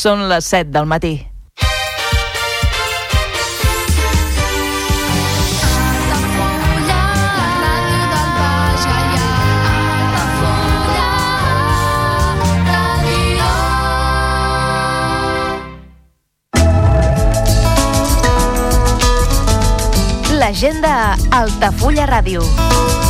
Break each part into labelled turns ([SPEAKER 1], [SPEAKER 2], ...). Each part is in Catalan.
[SPEAKER 1] Són les 7 del matí.
[SPEAKER 2] L'agenda Altafulla Ràdio.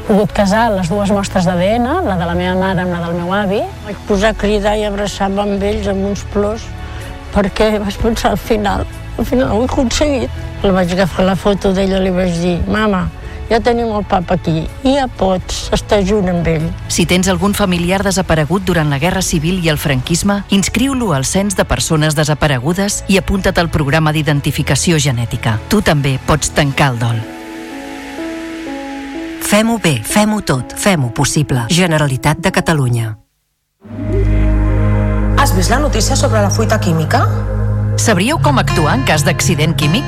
[SPEAKER 3] pogut casar les dues mostres d'ADN, la de la meva mare amb la del meu avi.
[SPEAKER 4] Vaig posar a cridar i abraçar-me amb ells amb uns plors perquè vaig pensar al final, al final ho he aconseguit. El vaig agafar la foto d'ella i li vaig dir, mama, ja tenim el papa aquí, i ja pots estar junt amb ell.
[SPEAKER 2] Si tens algun familiar desaparegut durant la Guerra Civil i el franquisme, inscriu-lo al Cens de Persones Desaparegudes i apunta't al programa d'identificació genètica. Tu també pots tancar el dol. Fem-ho bé, fem-ho tot, fem-ho possible. Generalitat de Catalunya.
[SPEAKER 5] Has vist la notícia sobre la fuita química?
[SPEAKER 2] Sabríeu com actuar en cas d'accident químic?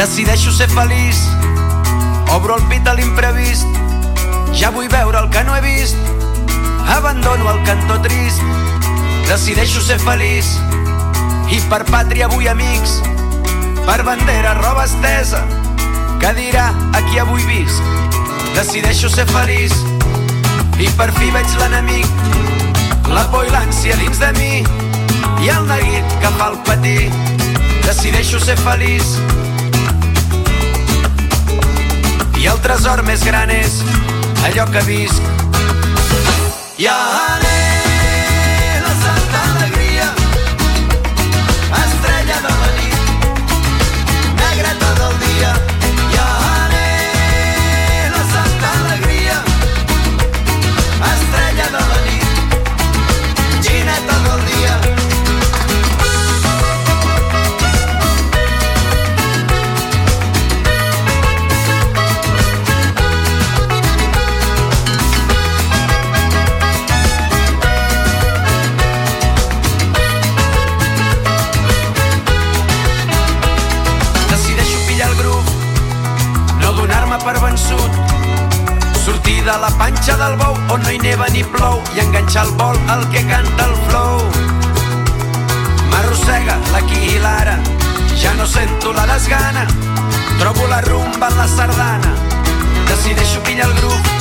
[SPEAKER 6] Decideixo ser feliç, obro el pit a l'imprevist, ja vull veure el que no he vist, abandono el cantó trist, decideixo ser feliç, i per pàtria vull amics, per bandera roba estesa, que dirà a qui avui visc, decideixo ser feliç, i per fi veig l'enemic, la por i l'ànsia dins de mi, i el neguit que fa el patir, decideixo ser feliç, i el tresor més gran és allò que visc. I anem de la panxa del bou on no hi neva ni plou i enganxar el vol al que canta el flow. M'arrossega l'aquí i l'ara, ja no sento la desgana, trobo la rumba en la sardana, decideixo pillar el grup,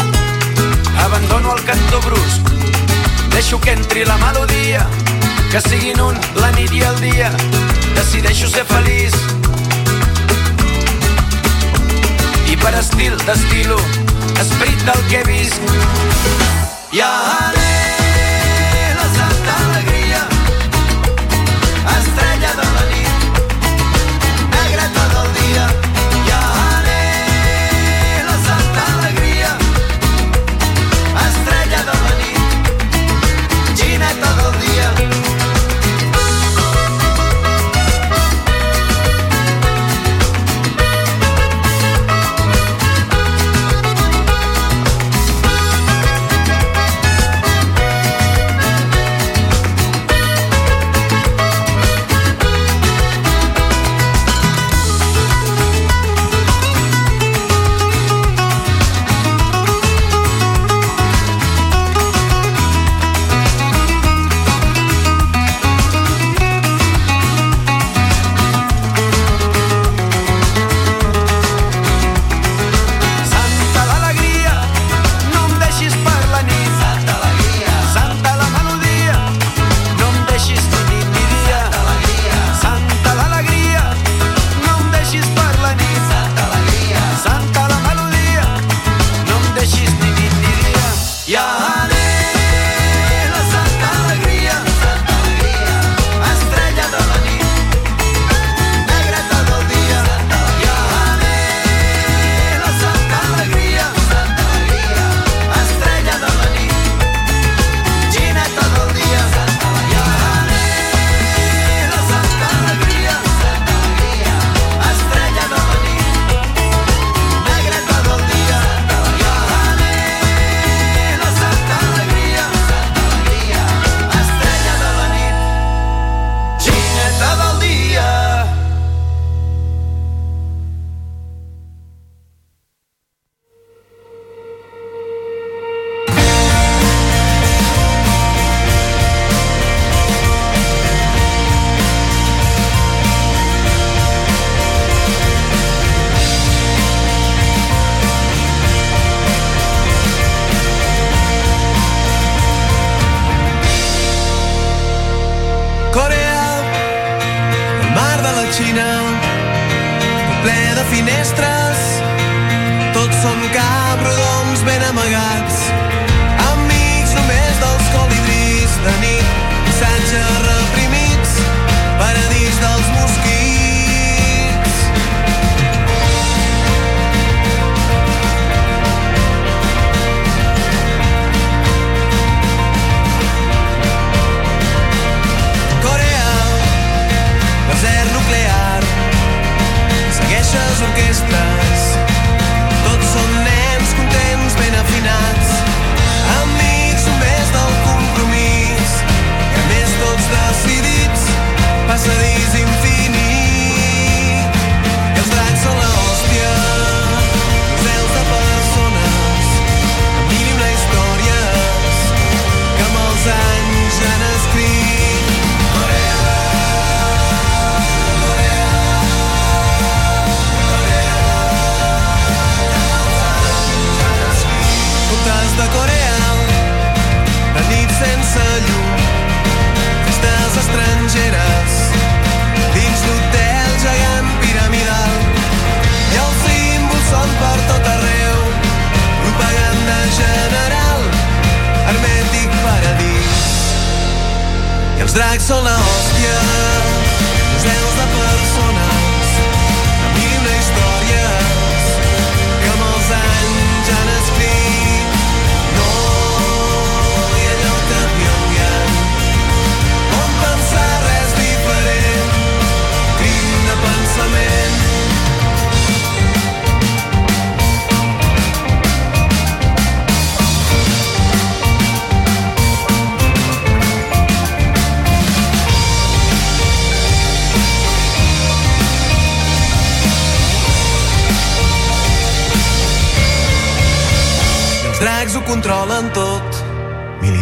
[SPEAKER 6] abandono el cantó brusc, deixo que entri la melodia, que siguin un la nit i el dia, decideixo ser feliç, i per estil d'estilo, esperit del que he. I anem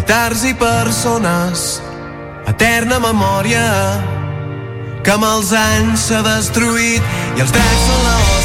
[SPEAKER 7] militars i persones. Eterna memòria que amb els anys s'ha destruït i els drets són la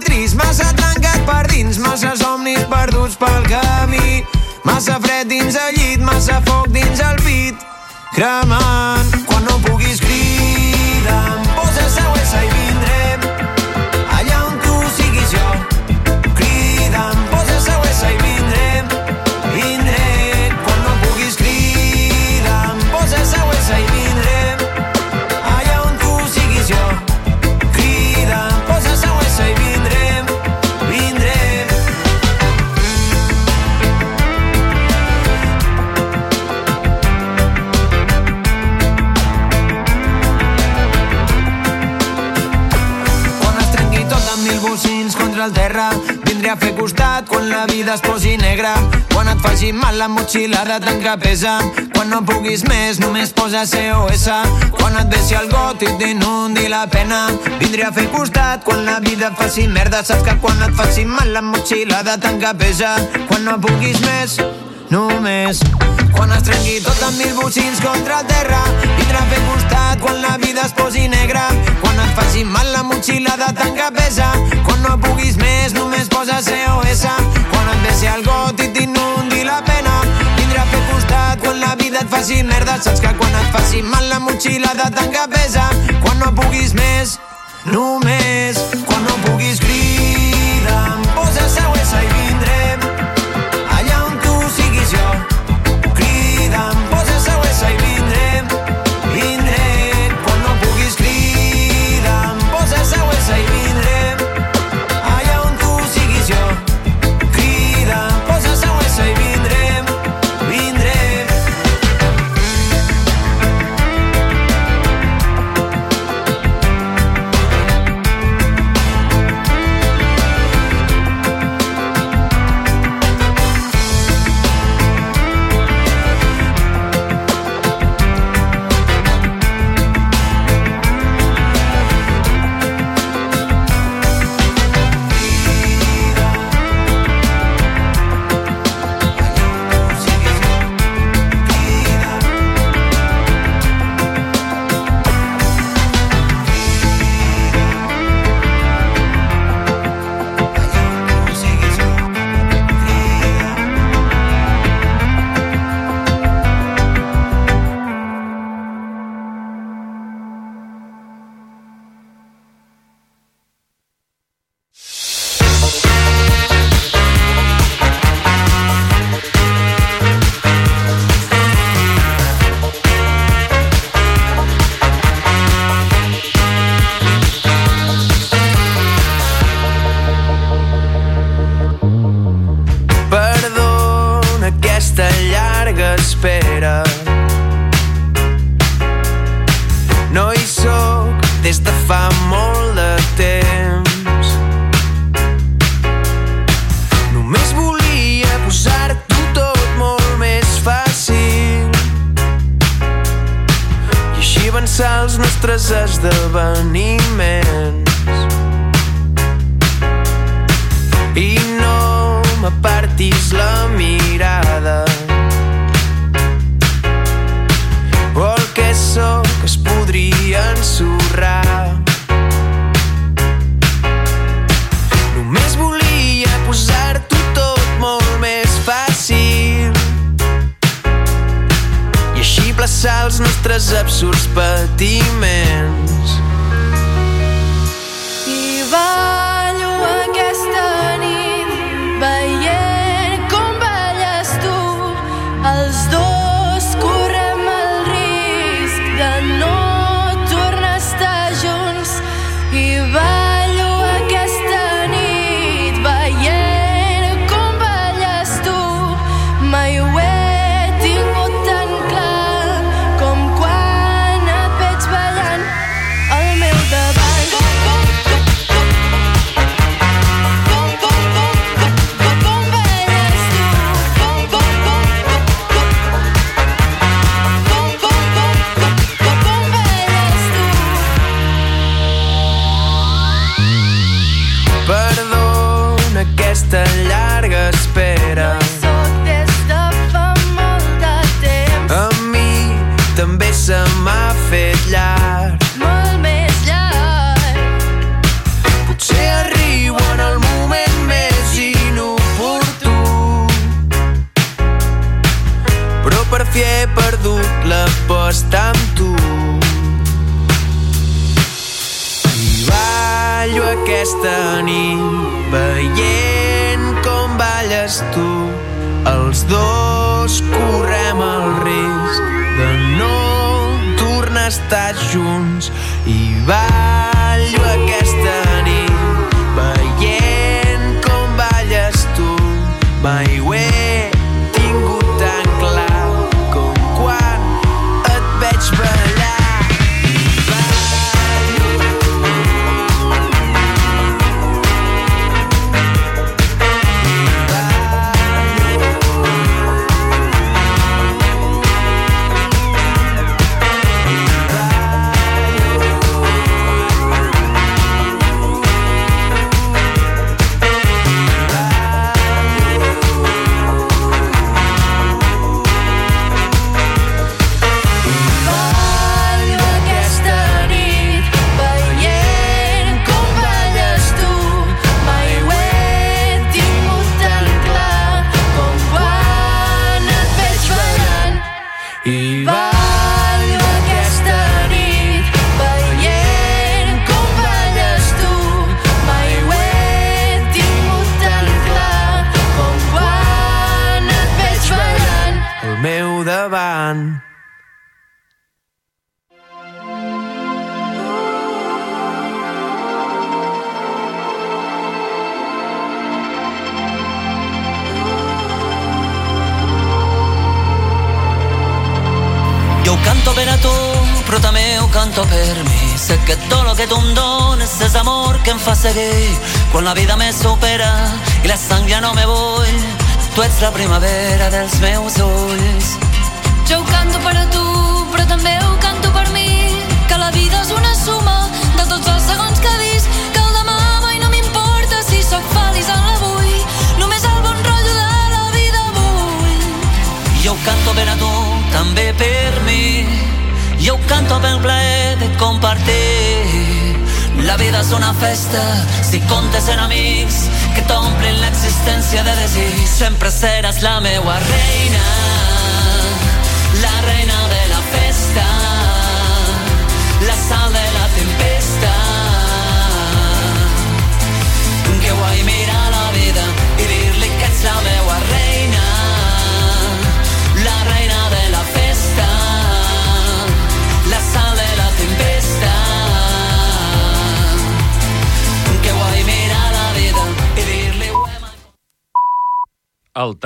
[SPEAKER 8] trist, massa trencat per dins, massa somnis perduts pel camí. Massa fred dins el llit, massa foc dins el pit, cremant. Fer costat quan la vida es posi negra. Quan et faci mal la motxilla de tancar pesa. Quan no puguis més només posa SOS Quan et vessi el got i t'inundi la pena. Vindré a fer costat quan la vida et faci merda. Saps que quan et faci mal la motxilla de tancar pesa. Quan no puguis més només quan es trenqui tot amb mil bocins contra el terra vindrà a fer costat quan la vida es posi negra. Quan et faci mal la motxilla de que pesa. Quan no puguis més només posa SOS quan et vesi el got i t'inundi la pena. Vindrà a fer costat quan la vida et faci merda. Saps que quan et faci mal la motxilla de que pesa. Quan no puguis més només. Quan no puguis crida'm posa SOS i vindrem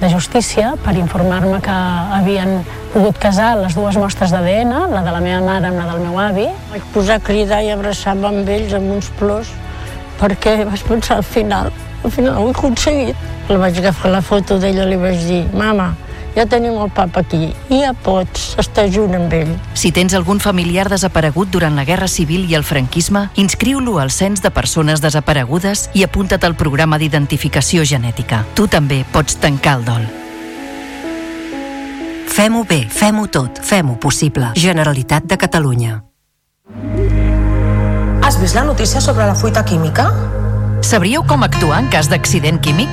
[SPEAKER 3] de justícia per informar-me que havien pogut casar les dues mostres d'ADN, la de la meva mare amb la del meu avi.
[SPEAKER 4] Vaig posar a cridar i abraçar-me amb ells amb uns plors perquè vaig pensar al final, al final ho he aconseguit. El vaig agafar la foto d'ella i li vaig dir, mama, ja tenim el papa aquí i ja pots estar junt amb ell.
[SPEAKER 9] Si tens algun familiar desaparegut durant la Guerra Civil i el franquisme, inscriu-lo al Cens de Persones Desaparegudes i apunta't al programa d'identificació genètica. Tu també pots tancar el dol.
[SPEAKER 10] Fem-ho bé, fem-ho tot, fem-ho possible. Generalitat de Catalunya.
[SPEAKER 5] Has vist la notícia sobre la fuita química?
[SPEAKER 9] Sabríeu com actuar en cas d'accident químic?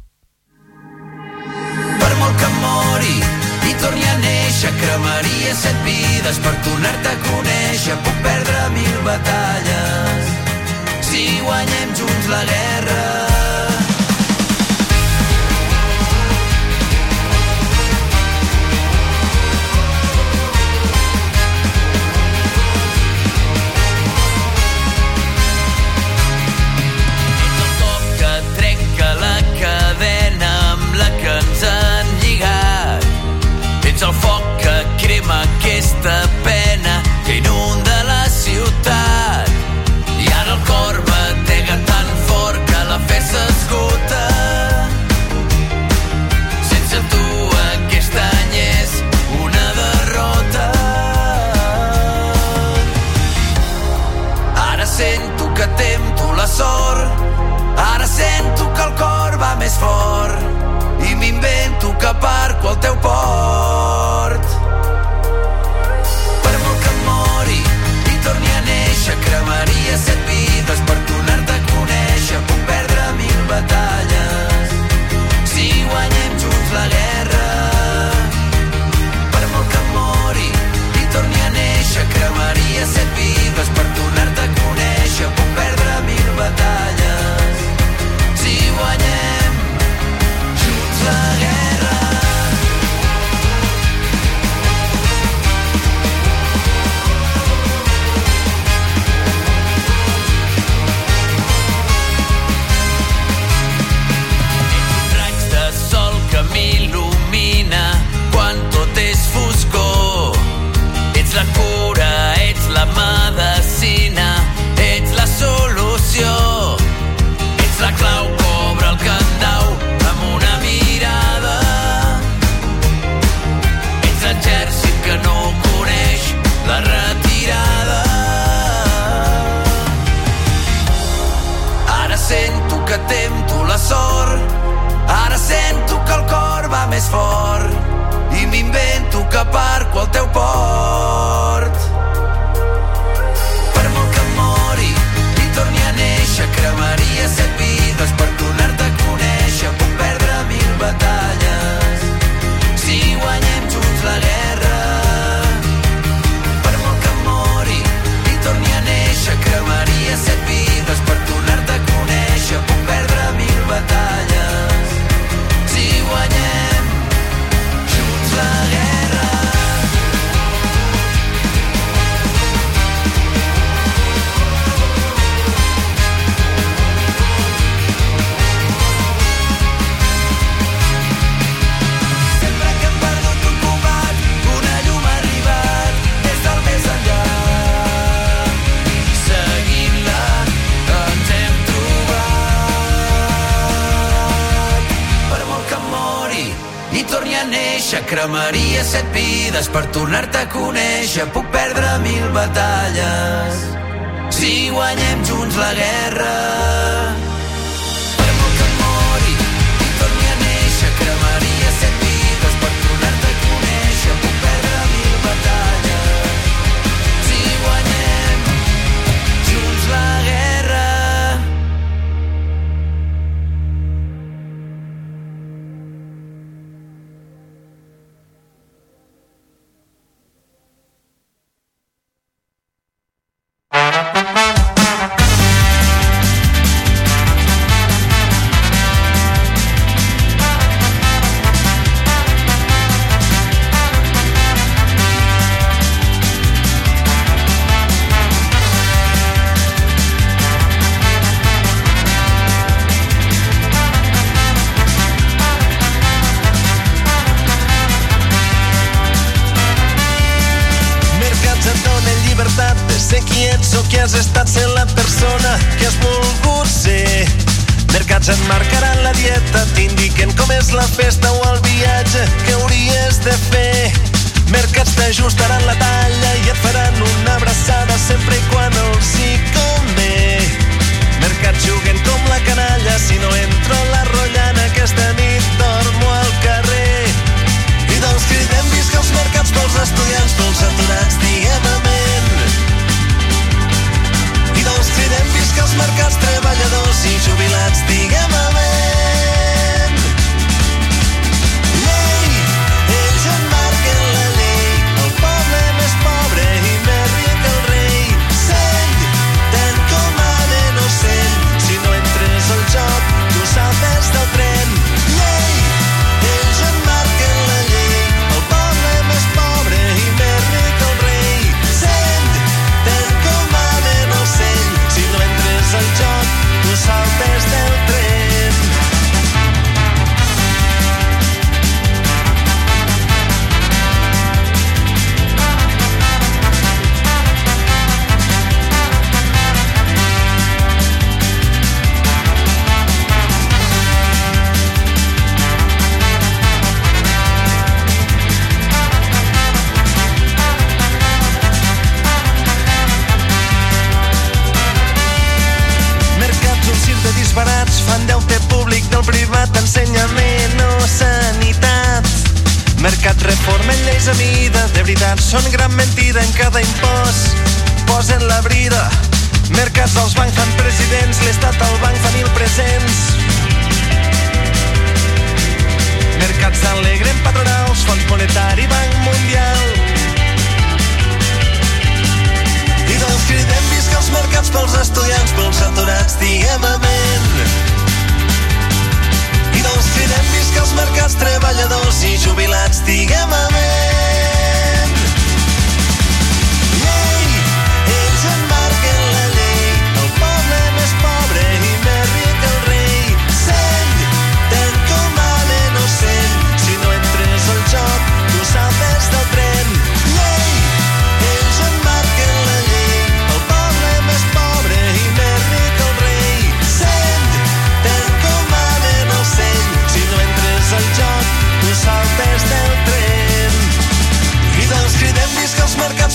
[SPEAKER 11] A néixer, cremaria set vides per tornar-te a conèixer. Puc perdre mil batalles si guanyem junts la guerra. tanta pena que inunda la ciutat. I ara el cor batega tan fort que la fe s'esgota. Sense tu aquest any és una derrota. Ara sento que tempo la sort, ara sento que el cor va més fort i m'invento que parco al teu port. créixer, cremaria set vides per tornar-te a conèixer. Puc perdre mil batalles si guanyem junts la guerra.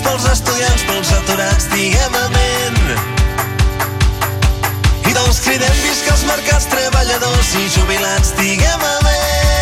[SPEAKER 7] pels estudiants, pels aturats, diguem amén. I doncs cridem visca els mercats treballadors i jubilats, diguem amén.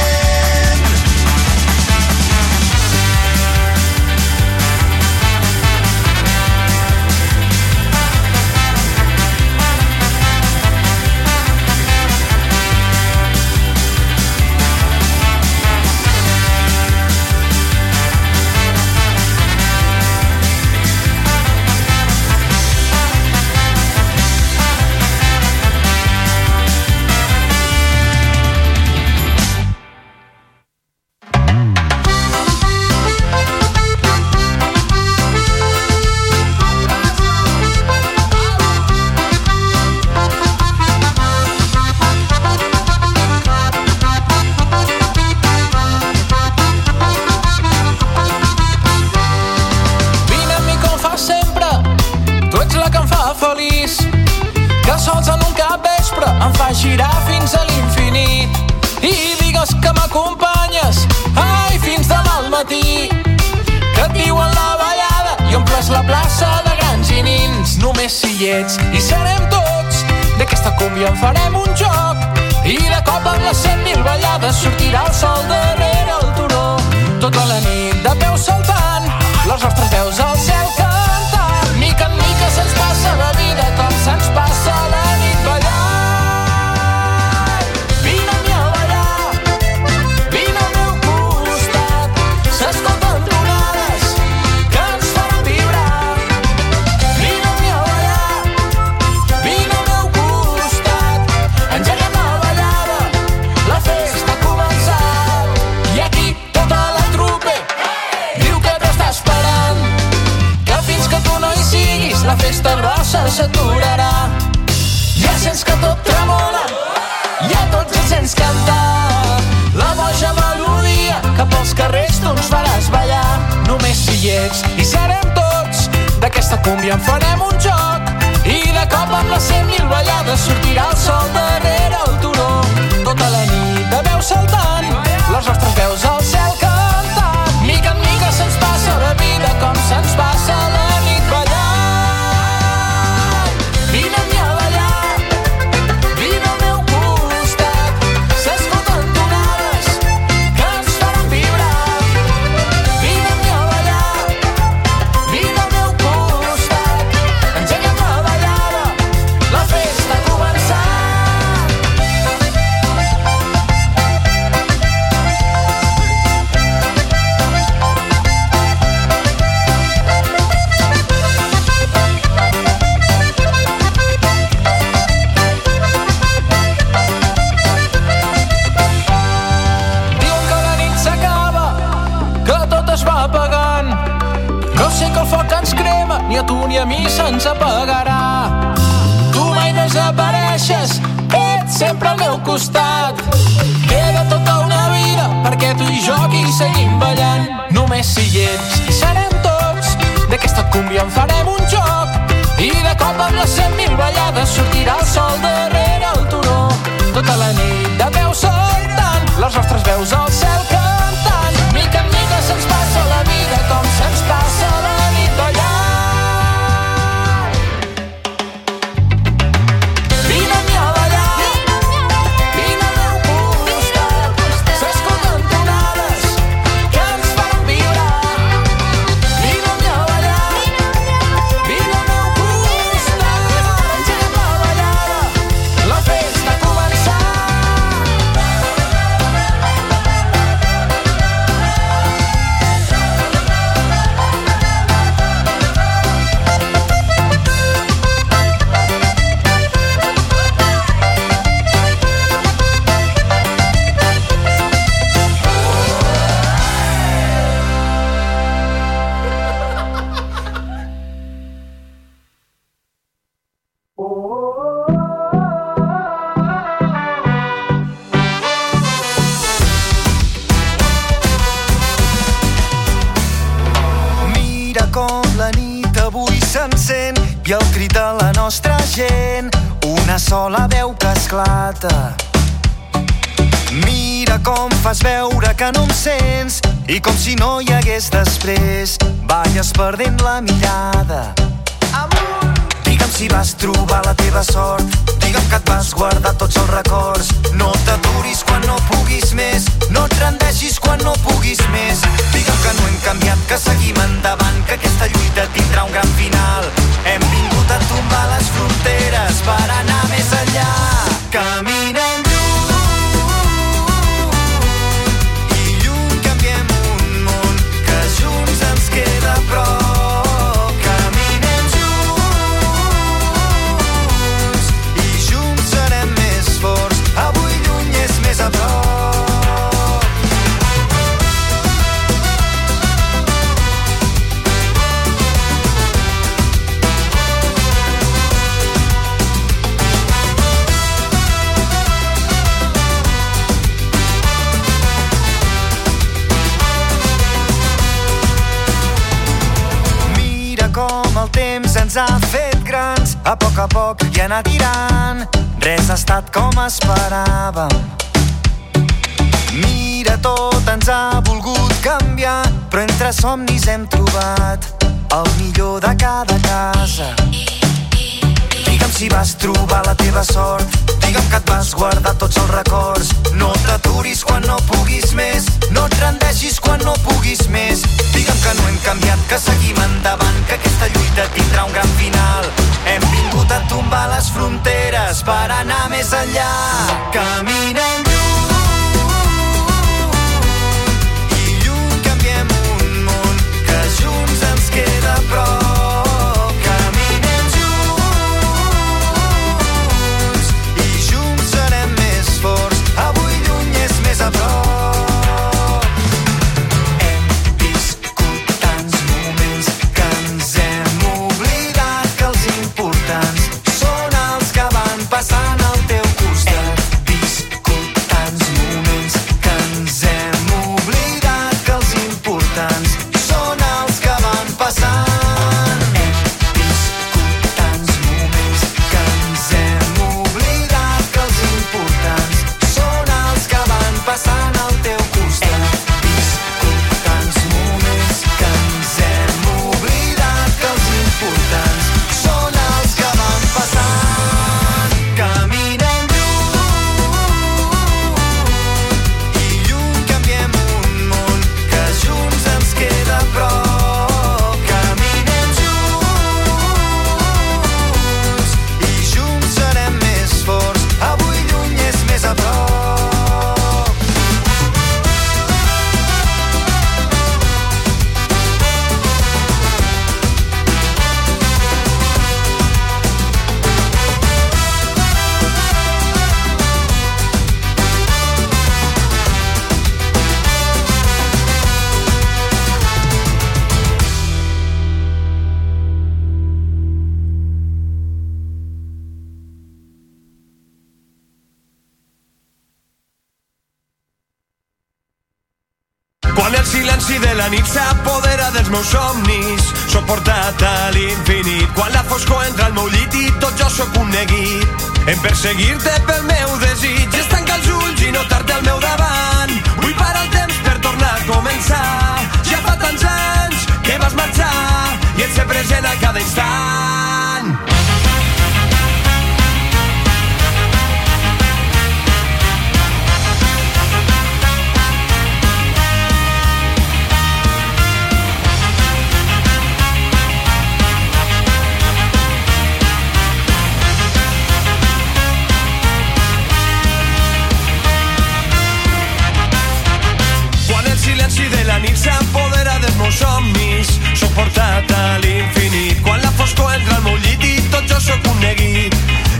[SPEAKER 6] meus somnis. Sóc portat a l'infinit. Quan la foscor entra al meu llit i tot jo sóc un neguit. En perseguir-te pel meu desig.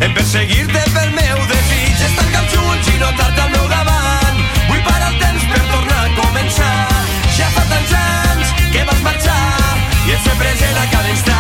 [SPEAKER 6] en perseguir-te pel meu desig. És tancar els ulls i notar-te al meu davant. Vull parar el temps per tornar a començar. Ja fa tants anys que vas marxar i et sé present a cada instant.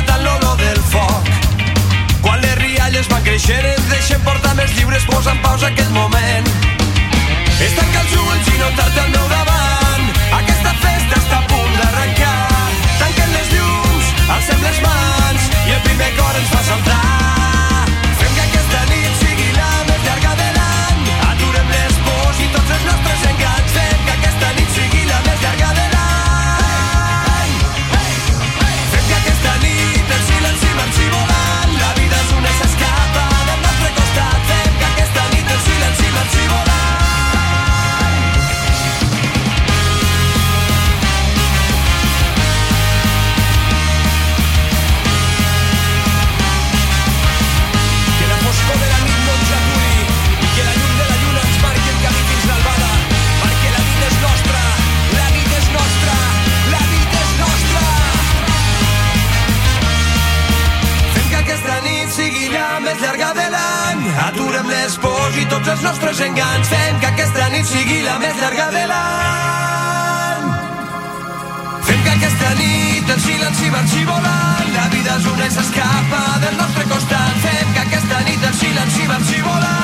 [SPEAKER 6] esclatat a l'olor del foc. Quan les rialles van creixer ens deixen portar més lliures, posa en pausa aquest moment. És tancar els ulls i notar-te al meu davant, aquesta festa està a punt d'arrencar. Tanquem les llums, alcem les mans i el primer cor ens fa saltar. Que de aturem les pors i tots els nostres Aturem les pors i tots els nostres engans. Fem que aquesta nit sigui la més llarga de l'any. Fem que aquesta nit el silenci marxi volant. La vida és una i s'escapa del nostre costat. Fem que aquesta nit el silenci marxi volant.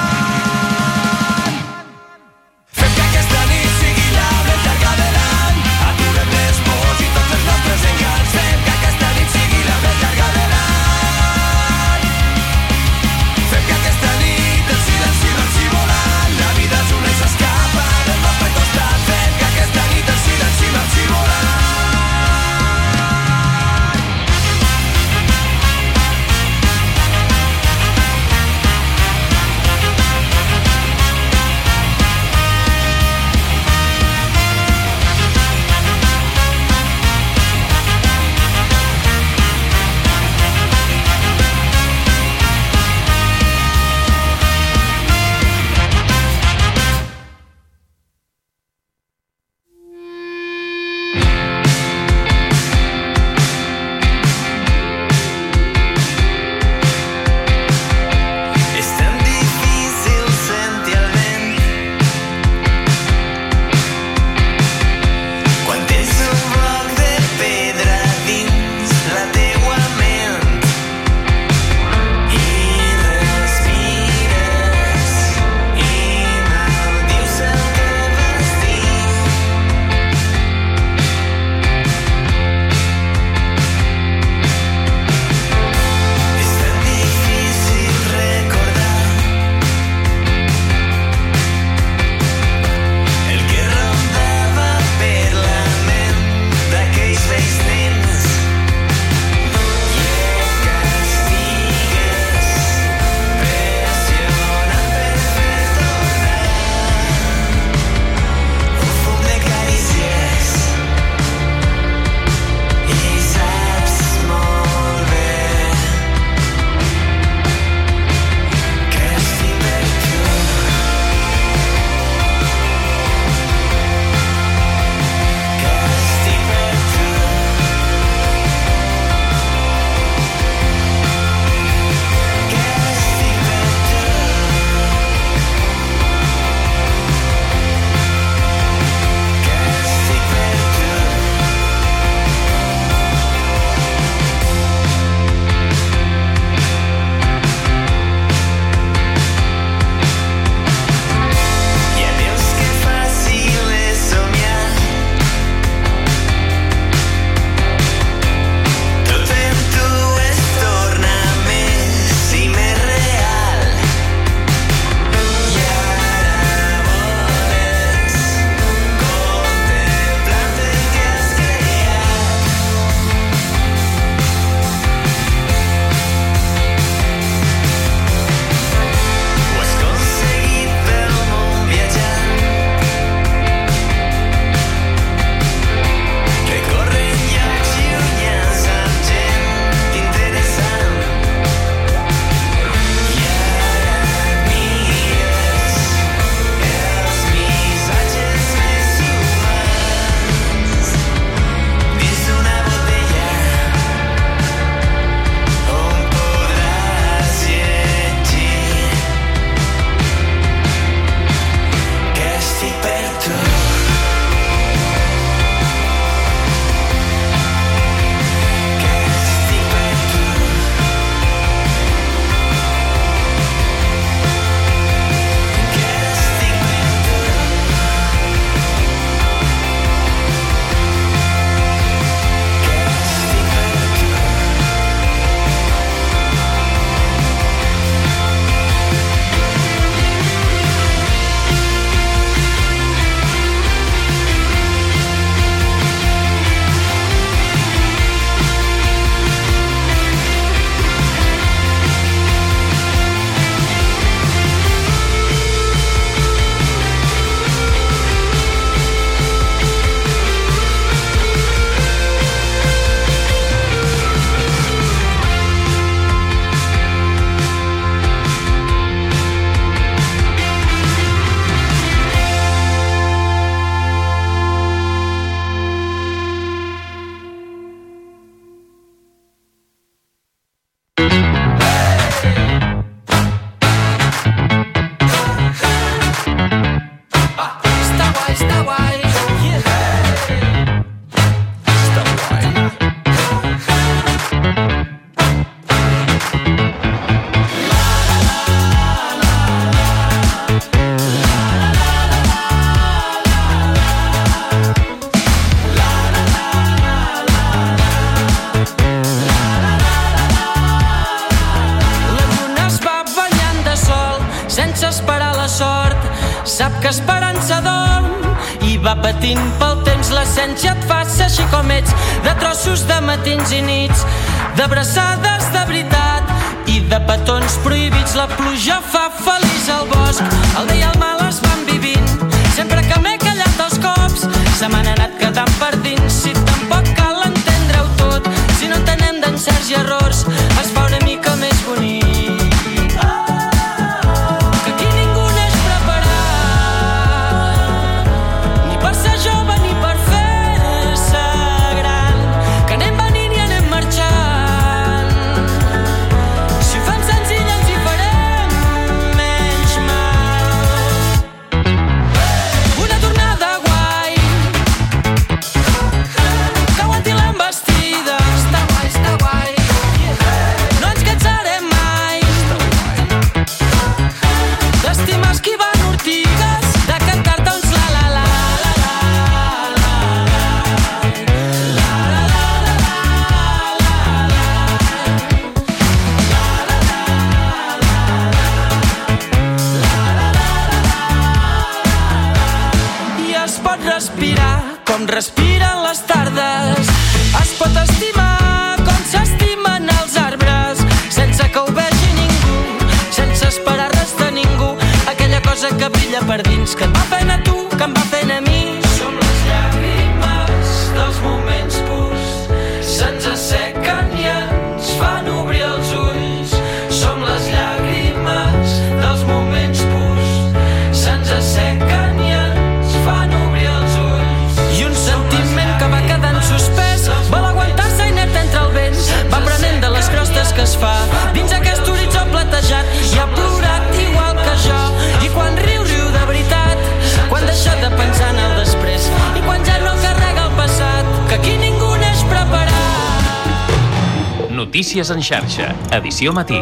[SPEAKER 12] Xarxa, edició matí.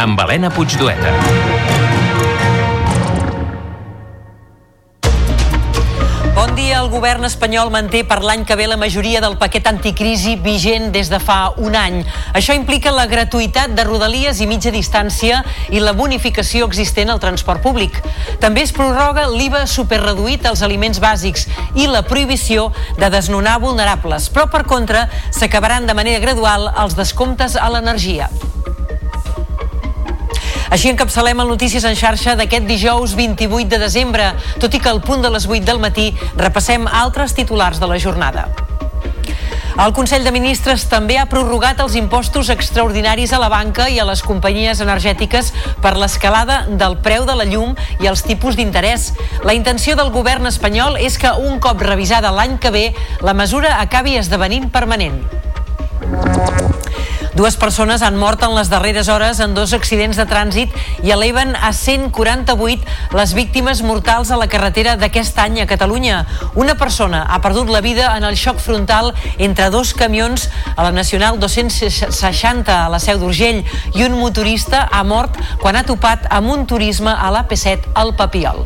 [SPEAKER 12] Amb Helena Puigdueta.
[SPEAKER 13] El govern espanyol manté per l'any que ve la majoria del paquet anticrisi vigent des de fa un any. Això implica la gratuïtat de rodalies i mitja distància i la bonificació existent al transport públic. També es prorroga l'IVA superreduït als aliments bàsics i la prohibició de desnonar vulnerables. Però, per contra, s'acabaran de manera gradual els descomptes a l'energia. Així encapçalem el Notícies en xarxa d'aquest dijous 28 de desembre, tot i que al punt de les 8 del matí repassem altres titulars de la jornada. El Consell de Ministres també ha prorrogat els impostos extraordinaris a la banca i a les companyies energètiques per l'escalada del preu de la llum i els tipus d'interès. La intenció del govern espanyol és que un cop revisada l'any que ve, la mesura acabi esdevenint permanent. Dues persones han mort en les darreres hores en dos accidents de trànsit i eleven a 148 les víctimes mortals a la carretera d'aquest any a Catalunya. Una persona ha perdut la vida en el xoc frontal entre dos camions a la Nacional 260 a la Seu d'Urgell i un motorista ha mort quan ha topat amb un turisme a l'AP7 al Papiol.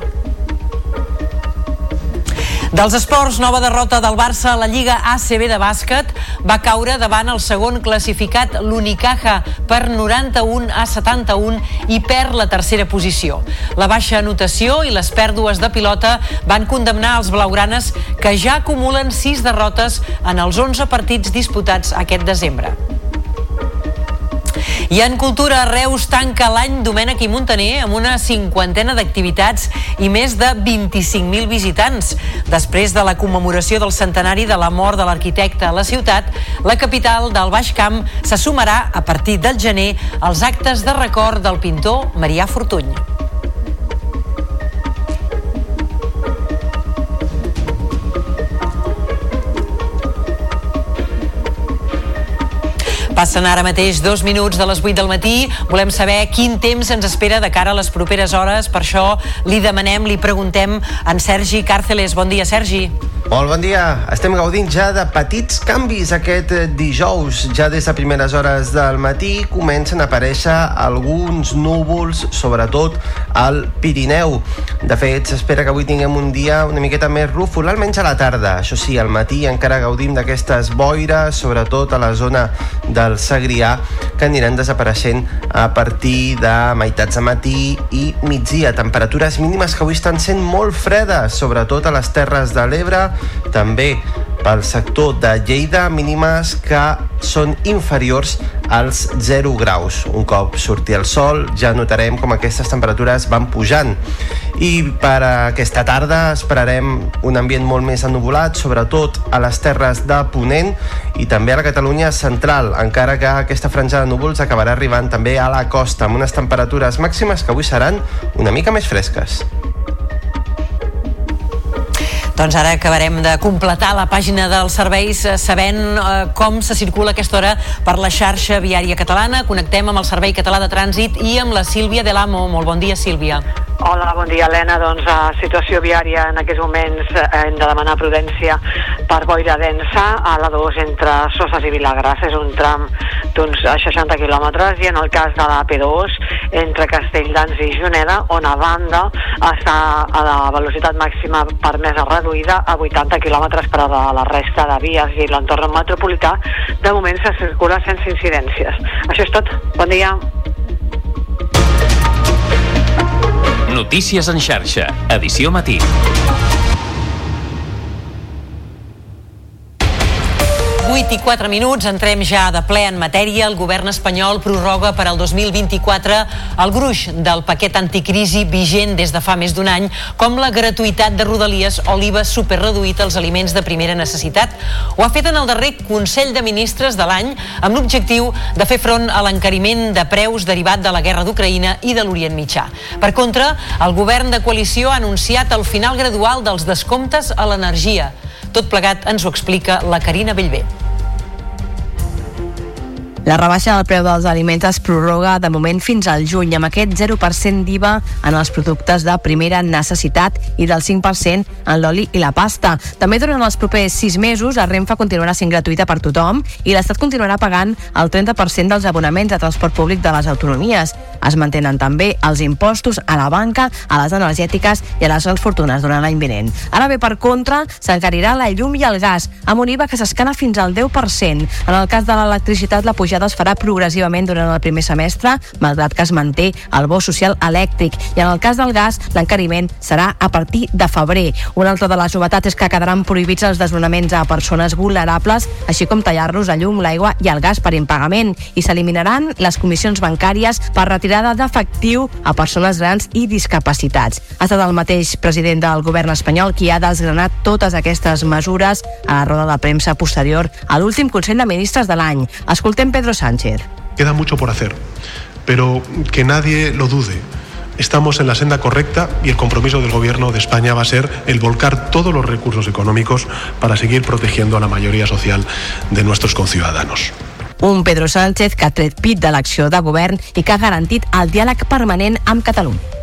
[SPEAKER 13] Dels esports, nova derrota del Barça a la Lliga ACB de bàsquet va caure davant el segon classificat, l'Unicaja, per 91 a 71 i perd la tercera posició. La baixa anotació i les pèrdues de pilota van condemnar els blaugranes que ja acumulen 6 derrotes en els 11 partits disputats aquest desembre. I en cultura, Reus tanca l'any Domènec i Montaner amb una cinquantena d'activitats i més de 25.000 visitants. Després de la commemoració del centenari de la mort de l'arquitecte a la ciutat, la capital del Baix Camp se sumarà a partir del gener als actes de record del pintor Marià Fortuny. Passen ara mateix dos minuts de les 8 del matí. Volem saber quin temps ens espera de cara a les properes hores. Per això li demanem, li preguntem en Sergi Càrceles. Bon dia, Sergi.
[SPEAKER 14] Molt bon dia. Estem gaudint ja de petits canvis aquest eh, dijous. Ja des de primeres hores del matí comencen a aparèixer alguns núvols, sobretot al Pirineu. De fet, s'espera que avui tinguem un dia una miqueta més rúfol, almenys a la tarda. Això sí, al matí encara gaudim d'aquestes boires, sobretot a la zona del Segrià, que aniran desapareixent a partir de meitats de matí i migdia. Temperatures mínimes que avui estan sent molt fredes, sobretot a les Terres de l'Ebre, també pel sector de Lleida, mínimes que són inferiors als 0 graus. Un cop surti el sol ja notarem com aquestes temperatures van pujant. I per aquesta tarda esperarem un ambient molt més ennuvolat, sobretot a les terres de Ponent i també a la Catalunya central, encara que aquesta franja de núvols acabarà arribant també a la costa, amb unes temperatures màximes que avui seran una mica més fresques.
[SPEAKER 13] Doncs ara acabarem de completar la pàgina dels serveis eh, sabent eh, com se circula aquesta hora per la xarxa viària catalana. Connectem amb el Servei Català de Trànsit i amb la Sílvia de l'Amo. Molt bon dia, Sílvia.
[SPEAKER 15] Hola, bon dia, Helena. Doncs a situació viària en aquests moments eh, hem de demanar prudència per boira densa a la 2 entre Soses i Vilagràs. És un tram d'uns 60 quilòmetres i en el cas de la P2 entre Castelldans i Juneda, on a banda està a la velocitat màxima permesa reduïda a 80 km per hora. La resta de vies i l'entorn metropolità de moment se circula sense incidències. Això és tot. Bon dia.
[SPEAKER 12] Notícies en xarxa, edició matí.
[SPEAKER 13] I 4 minuts, entrem ja de ple en matèria. El govern espanyol prorroga per al 2024 el gruix del paquet anticrisi vigent des de fa més d'un any, com la gratuïtat de rodalies o l'IVA superreduït als aliments de primera necessitat. Ho ha fet en el darrer Consell de Ministres de l'any amb l'objectiu de fer front a l'encariment de preus derivat de la guerra d'Ucraïna i de l'Orient Mitjà. Per contra, el govern de coalició ha anunciat el final gradual dels descomptes a l'energia. Tot plegat ens ho explica la Carina Bellver.
[SPEAKER 16] La rebaixa del preu dels aliments es prorroga de moment fins al juny amb aquest 0% d'IVA en els productes de primera necessitat i del 5% en l'oli i la pasta. També durant els propers 6 mesos la Renfe continuarà sent gratuïta per tothom i l'Estat continuarà pagant el 30% dels abonaments de transport públic de les autonomies. Es mantenen també els impostos a la banca, a les energètiques i a les grans fortunes durant l'any vinent. Ara bé, per contra, s'encarirà la llum i el gas amb un IVA que s'escana fins al 10%. En el cas de l'electricitat, la pujada es farà progressivament durant el primer semestre, malgrat que es manté el bo social elèctric. I en el cas del gas, l'encariment serà a partir de febrer. Una altra de les novetats és que quedaran prohibits els desnonaments a persones vulnerables, així com tallar-los la llum, l'aigua i el gas per impagament. I s'eliminaran les comissions bancàries per retirada d'efectiu a persones grans i discapacitats. Ha estat el mateix president del govern espanyol qui ha desgranat totes aquestes mesures a la roda de premsa posterior a l'últim Consell de Ministres de l'any. Escoltem Pedro Sánchez.
[SPEAKER 17] Queda mucho por hacer, pero que nadie lo dude. Estamos en la senda correcta y el compromiso del Gobierno de España va a ser el volcar todos los recursos económicos para seguir protegiendo a la mayoría social de nuestros conciudadanos.
[SPEAKER 16] Un Pedro Sánchez que ha tret pit de l'acció de govern i que ha garantit el diàleg permanent amb Catalunya.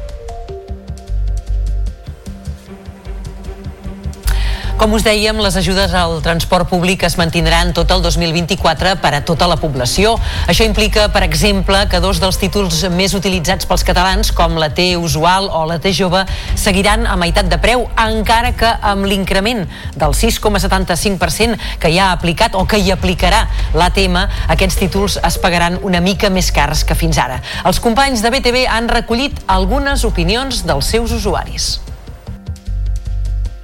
[SPEAKER 13] Com us dèiem, les ajudes al transport públic es mantindran tot el 2024 per a tota la població. Això implica, per exemple, que dos dels títols més utilitzats pels catalans, com la T usual o la T jove, seguiran a meitat de preu, encara que amb l'increment del 6,75% que ja ha aplicat o que hi aplicarà l'ATM, aquests títols es pagaran una mica més cars que fins ara. Els companys de BTV han recollit algunes opinions dels seus usuaris.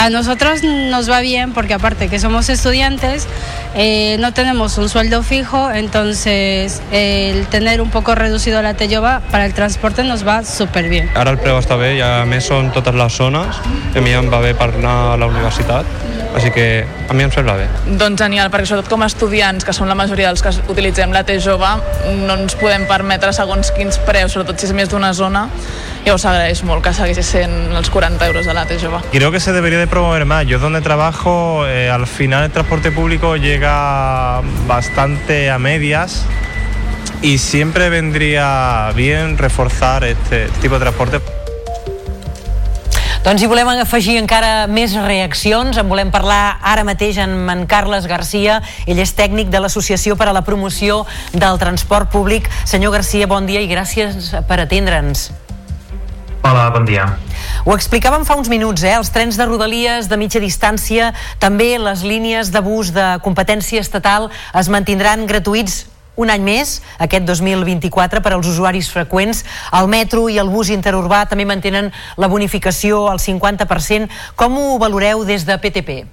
[SPEAKER 18] A nosotros nos va bien porque aparte que somos estudiantes, eh, no tenemos un sueldo fijo, entonces el tener un poco reducido la Tellova para el transporte nos va súper bien.
[SPEAKER 19] Ara el preu està bé i a més són totes les zones a mi em va bé per anar a la universitat, així que a mi em sembla bé.
[SPEAKER 20] Doncs genial, perquè sobretot com a estudiants, que som la majoria dels que utilitzem la T jove, no ens podem permetre segons quins preus, sobretot si és més d'una zona, i us agraeix molt que segueixi sent els 40 euros de la T jove.
[SPEAKER 21] Creo que se debería de promover más. Yo donde trabajo, eh, al final el transporte público llega bastante a medias y siempre vendría bien reforzar este tipo de transporte.
[SPEAKER 13] Doncs hi volem afegir encara més reaccions. En volem parlar ara mateix amb en Carles Garcia. Ell és tècnic de l'Associació per a la Promoció del Transport Públic. Senyor Garcia, bon dia i gràcies per atendre'ns.
[SPEAKER 22] Hola, bon dia.
[SPEAKER 13] Ho explicàvem fa uns minuts, eh? els trens de rodalies de mitja distància, també les línies de bus de competència estatal es mantindran gratuïts un any més, aquest 2024, per als usuaris freqüents. El metro i el bus interurbà també mantenen la bonificació al 50%. Com ho valoreu des de PTP?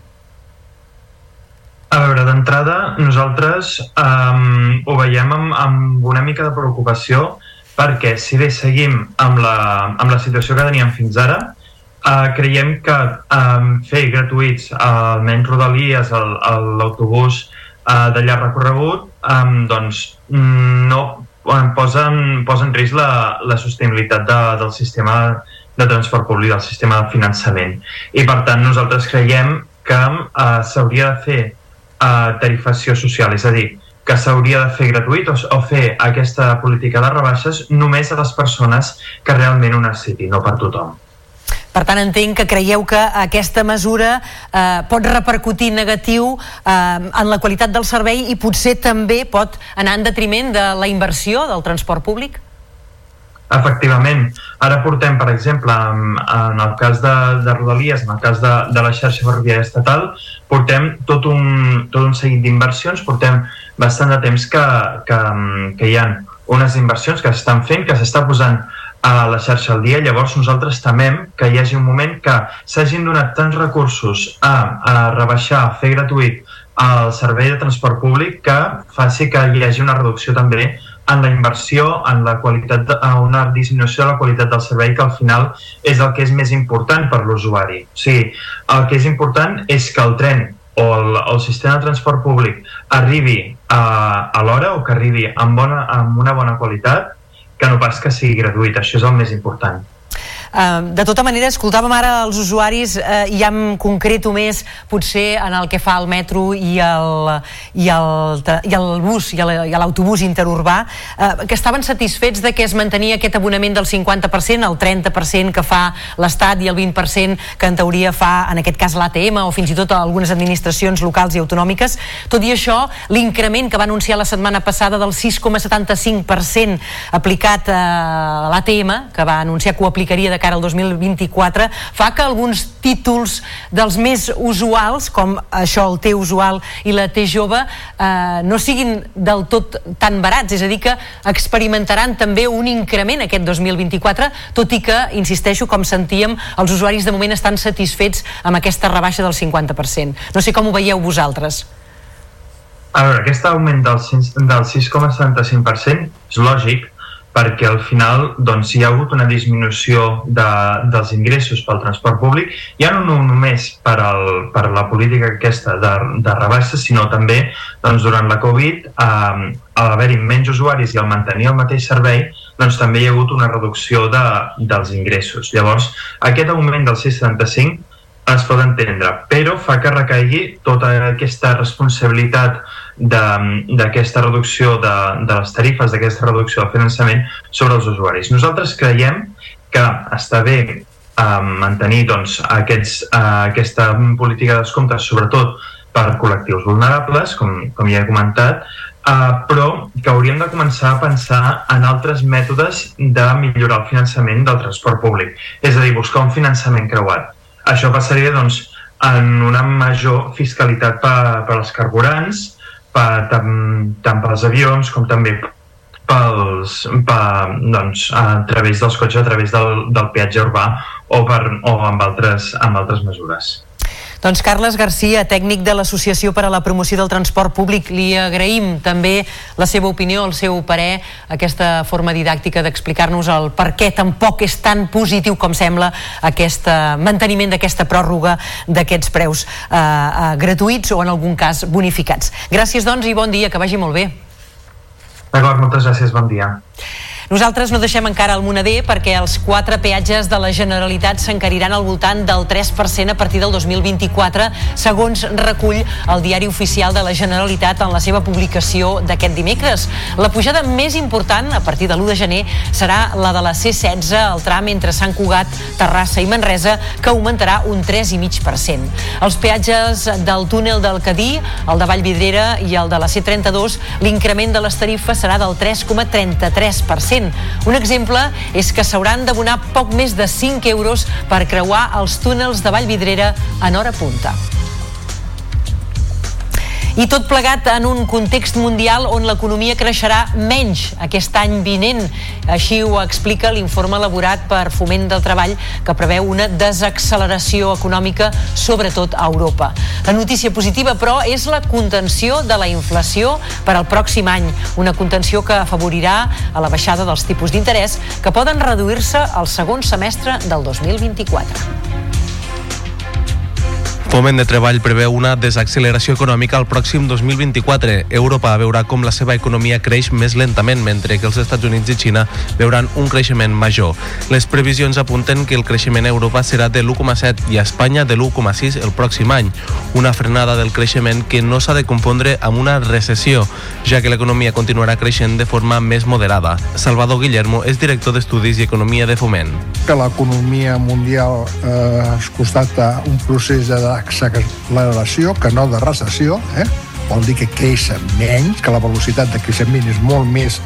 [SPEAKER 22] A veure, d'entrada, nosaltres um, ho veiem amb, amb una mica de preocupació perquè si bé seguim amb la, amb la situació que teníem fins ara, uh, creiem que um, fer gratuïts uh, almenys rodalies, l'autobús uh, de llarg recorregut, um, doncs mm, no bueno, posa, en, risc la, la sostenibilitat de, del sistema de transport públic, del sistema de finançament. I per tant nosaltres creiem que uh, s'hauria de fer uh, tarifació social, és a dir, que s'hauria de fer gratuït o, o fer aquesta política de rebaixes només a les persones que realment ho necessitin, no per tothom.
[SPEAKER 13] Per tant, entenc que creieu que aquesta mesura eh, pot repercutir negatiu eh, en la qualitat del servei i potser també pot anar en detriment de la inversió del transport públic?
[SPEAKER 22] Efectivament. Ara portem, per exemple, en, en el cas de, de Rodalies, en el cas de, de la xarxa ferroviària estatal, portem tot un, tot un seguit d'inversions, portem bastant de temps que, que, que hi ha unes inversions que s'estan fent, que s'està posant a la xarxa al dia, llavors nosaltres temem que hi hagi un moment que s'hagin donat tants recursos a, a rebaixar, a fer gratuït el servei de transport públic que faci que hi hagi una reducció també en la inversió, en la qualitat, de, a una disminució de la qualitat del servei que al final és el que és més important per l'usuari. O sigui, el que és important és que el tren o el, el sistema de transport públic arribi a, a l'hora o que arribi amb, bona, amb una bona qualitat que no pas que sigui gratuït. Això és el més important.
[SPEAKER 13] De tota manera, escoltàvem ara els usuaris uh, i em concreto més potser en el que fa el metro i el, i el, i el bus i l'autobús interurbà uh, que estaven satisfets de que es mantenia aquest abonament del 50%, el 30% que fa l'Estat i el 20% que en teoria fa, en aquest cas l'ATM o fins i tot algunes administracions locals i autonòmiques. Tot i això, l'increment que va anunciar la setmana passada del 6,75% aplicat a l'ATM, que va anunciar que ho aplicaria de cara al 2024, fa que alguns títols dels més usuals, com això, el T usual i la T jove, eh, no siguin del tot tan barats, és a dir, que experimentaran també un increment aquest 2024, tot i que, insisteixo, com sentíem, els usuaris de moment estan satisfets amb aquesta rebaixa del 50%. No sé com ho veieu vosaltres.
[SPEAKER 22] A veure, aquest augment del, del 6,75% és lògic perquè al final doncs, hi ha hagut una disminució de, dels ingressos pel transport públic, ja no només per, el, per la política aquesta de, de rebaixes, sinó també doncs, durant la Covid, eh, al haver-hi menys usuaris i al mantenir el mateix servei, doncs també hi ha hagut una reducció de, dels ingressos. Llavors, aquest augment del 6,75 es pot entendre, però fa que recaigui tota aquesta responsabilitat d'aquesta reducció de, de les tarifes, d'aquesta reducció del finançament sobre els usuaris. Nosaltres creiem que està bé eh, mantenir doncs, aquests, eh, aquesta política de descomptes, sobretot per col·lectius vulnerables, com, com ja he comentat, eh, però que hauríem de començar a pensar en altres mètodes de millorar el finançament del transport públic. És a dir, buscar un finançament creuat. Això passaria doncs, en una major fiscalitat per, per als carburants, per, tant, tant pels avions com també pels, per, doncs, a través dels cotxes, a través del, del peatge urbà o, per, o amb, altres, amb altres mesures.
[SPEAKER 13] Doncs Carles Garcia, tècnic de l'Associació per a la Promoció del Transport Públic, li agraïm també la seva opinió, el seu parer, aquesta forma didàctica d'explicar-nos el per què tampoc és tan positiu com sembla aquest eh, manteniment d'aquesta pròrroga d'aquests preus eh, eh, gratuïts o en algun cas bonificats. Gràcies doncs i bon dia, que vagi molt bé.
[SPEAKER 22] D'acord, moltes gràcies, bon dia.
[SPEAKER 13] Nosaltres no deixem encara el Monader perquè els quatre peatges de la Generalitat s'encariran al voltant del 3% a partir del 2024, segons recull el diari oficial de la Generalitat en la seva publicació d'aquest dimecres. La pujada més important, a partir de l'1 de gener, serà la de la C16, el tram entre Sant Cugat, Terrassa i Manresa, que augmentarà un 3,5%. Els peatges del túnel del Cadí, el de Vallvidrera i el de la C32, l'increment de les tarifes serà del 3,33%. Un exemple és que s'hauran d'abonar poc més de 5 euros per creuar els túnels de Vallvidrera en hora punta. I tot plegat en un context mundial on l'economia creixerà menys aquest any vinent. Així ho explica l'informe elaborat per Foment del Treball que preveu una desacceleració econòmica sobretot a Europa. La notícia positiva, però, és la contenció de la inflació per al pròxim any. Una contenció que afavorirà a la baixada dels tipus d'interès que poden reduir-se al segon semestre del 2024.
[SPEAKER 23] Foment de Treball preveu una desacceleració econòmica al pròxim 2024. Europa veurà com la seva economia creix més lentament, mentre que els Estats Units i Xina veuran un creixement major. Les previsions apunten que el creixement a Europa serà de l'1,7 i a Espanya de l'1,6 el pròxim any. Una frenada del creixement que no s'ha de confondre amb una recessió, ja que l'economia continuarà creixent de forma més moderada. Salvador Guillermo és director d'Estudis i Economia de Foment.
[SPEAKER 24] que l'economia mundial eh, es constata un procés d'acceleració, que no de recessió, eh? vol dir que creix menys, que la velocitat de creixement és molt més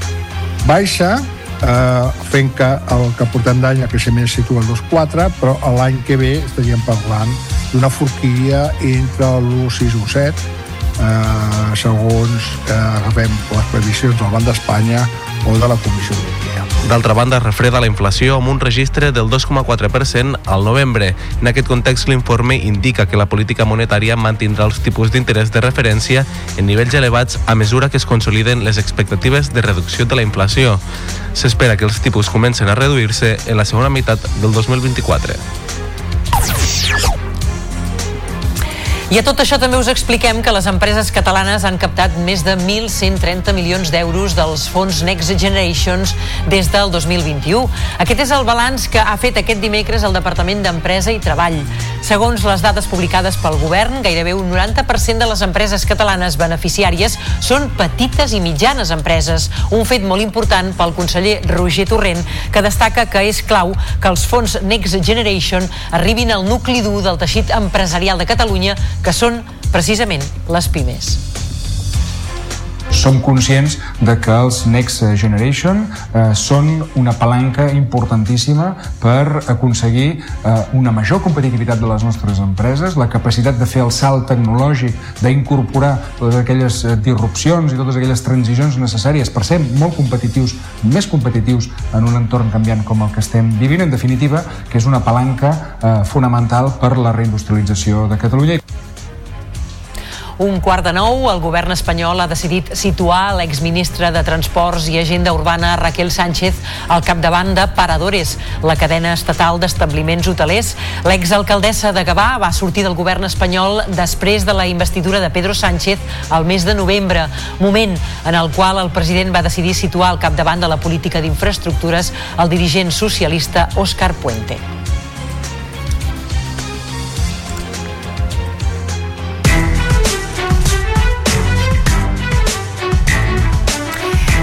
[SPEAKER 24] baixa, eh, fent que el que portem d'any el creixement es situa al 2,4, però l'any que ve estaríem parlant d'una forquilla entre l'1,6 i l'1,7, eh, segons que agafem les previsions del Banc d'Espanya o de la Comissió Europea.
[SPEAKER 23] D'altra banda, refreda la inflació amb un registre del 2,4% al novembre. En aquest context, l'informe indica que la política monetària mantindrà els tipus d'interès de referència en nivells elevats a mesura que es consoliden les expectatives de reducció de la inflació. S'espera que els tipus comencen a reduir-se en la segona meitat del 2024.
[SPEAKER 13] I a tot això també us expliquem que les empreses catalanes han captat més de 1.130 milions d'euros dels fons Next Generations des del 2021. Aquest és el balanç que ha fet aquest dimecres el Departament d'Empresa i Treball. Segons les dades publicades pel govern, gairebé un 90% de les empreses catalanes beneficiàries són petites i mitjanes empreses, un fet molt important pel conseller Roger Torrent, que destaca que és clau que els fons Next Generation arribin al nucli dur del teixit empresarial de Catalunya que són precisament les pimes.
[SPEAKER 17] Som conscients de que els Next Generation eh, són una palanca importantíssima per aconseguir eh, una major competitivitat de les nostres empreses, la capacitat de fer el salt tecnològic, d'incorporar totes aquelles eh, disrupcions i totes aquelles transicions necessàries per ser molt competitius, més competitius en un entorn canviant com el que estem vivint, en definitiva, que és una palanca eh, fonamental per la reindustrialització de Catalunya.
[SPEAKER 13] Un quart de nou, el govern espanyol ha decidit situar l'exministra de Transports i Agenda Urbana Raquel Sánchez al capdavant de Paradores, la cadena estatal d'establiments hotelers. L'exalcaldessa de Gavà va sortir del govern espanyol després de la investidura de Pedro Sánchez al mes de novembre, moment en el qual el president va decidir situar al capdavant de la política d'infraestructures el dirigent socialista Òscar Puente.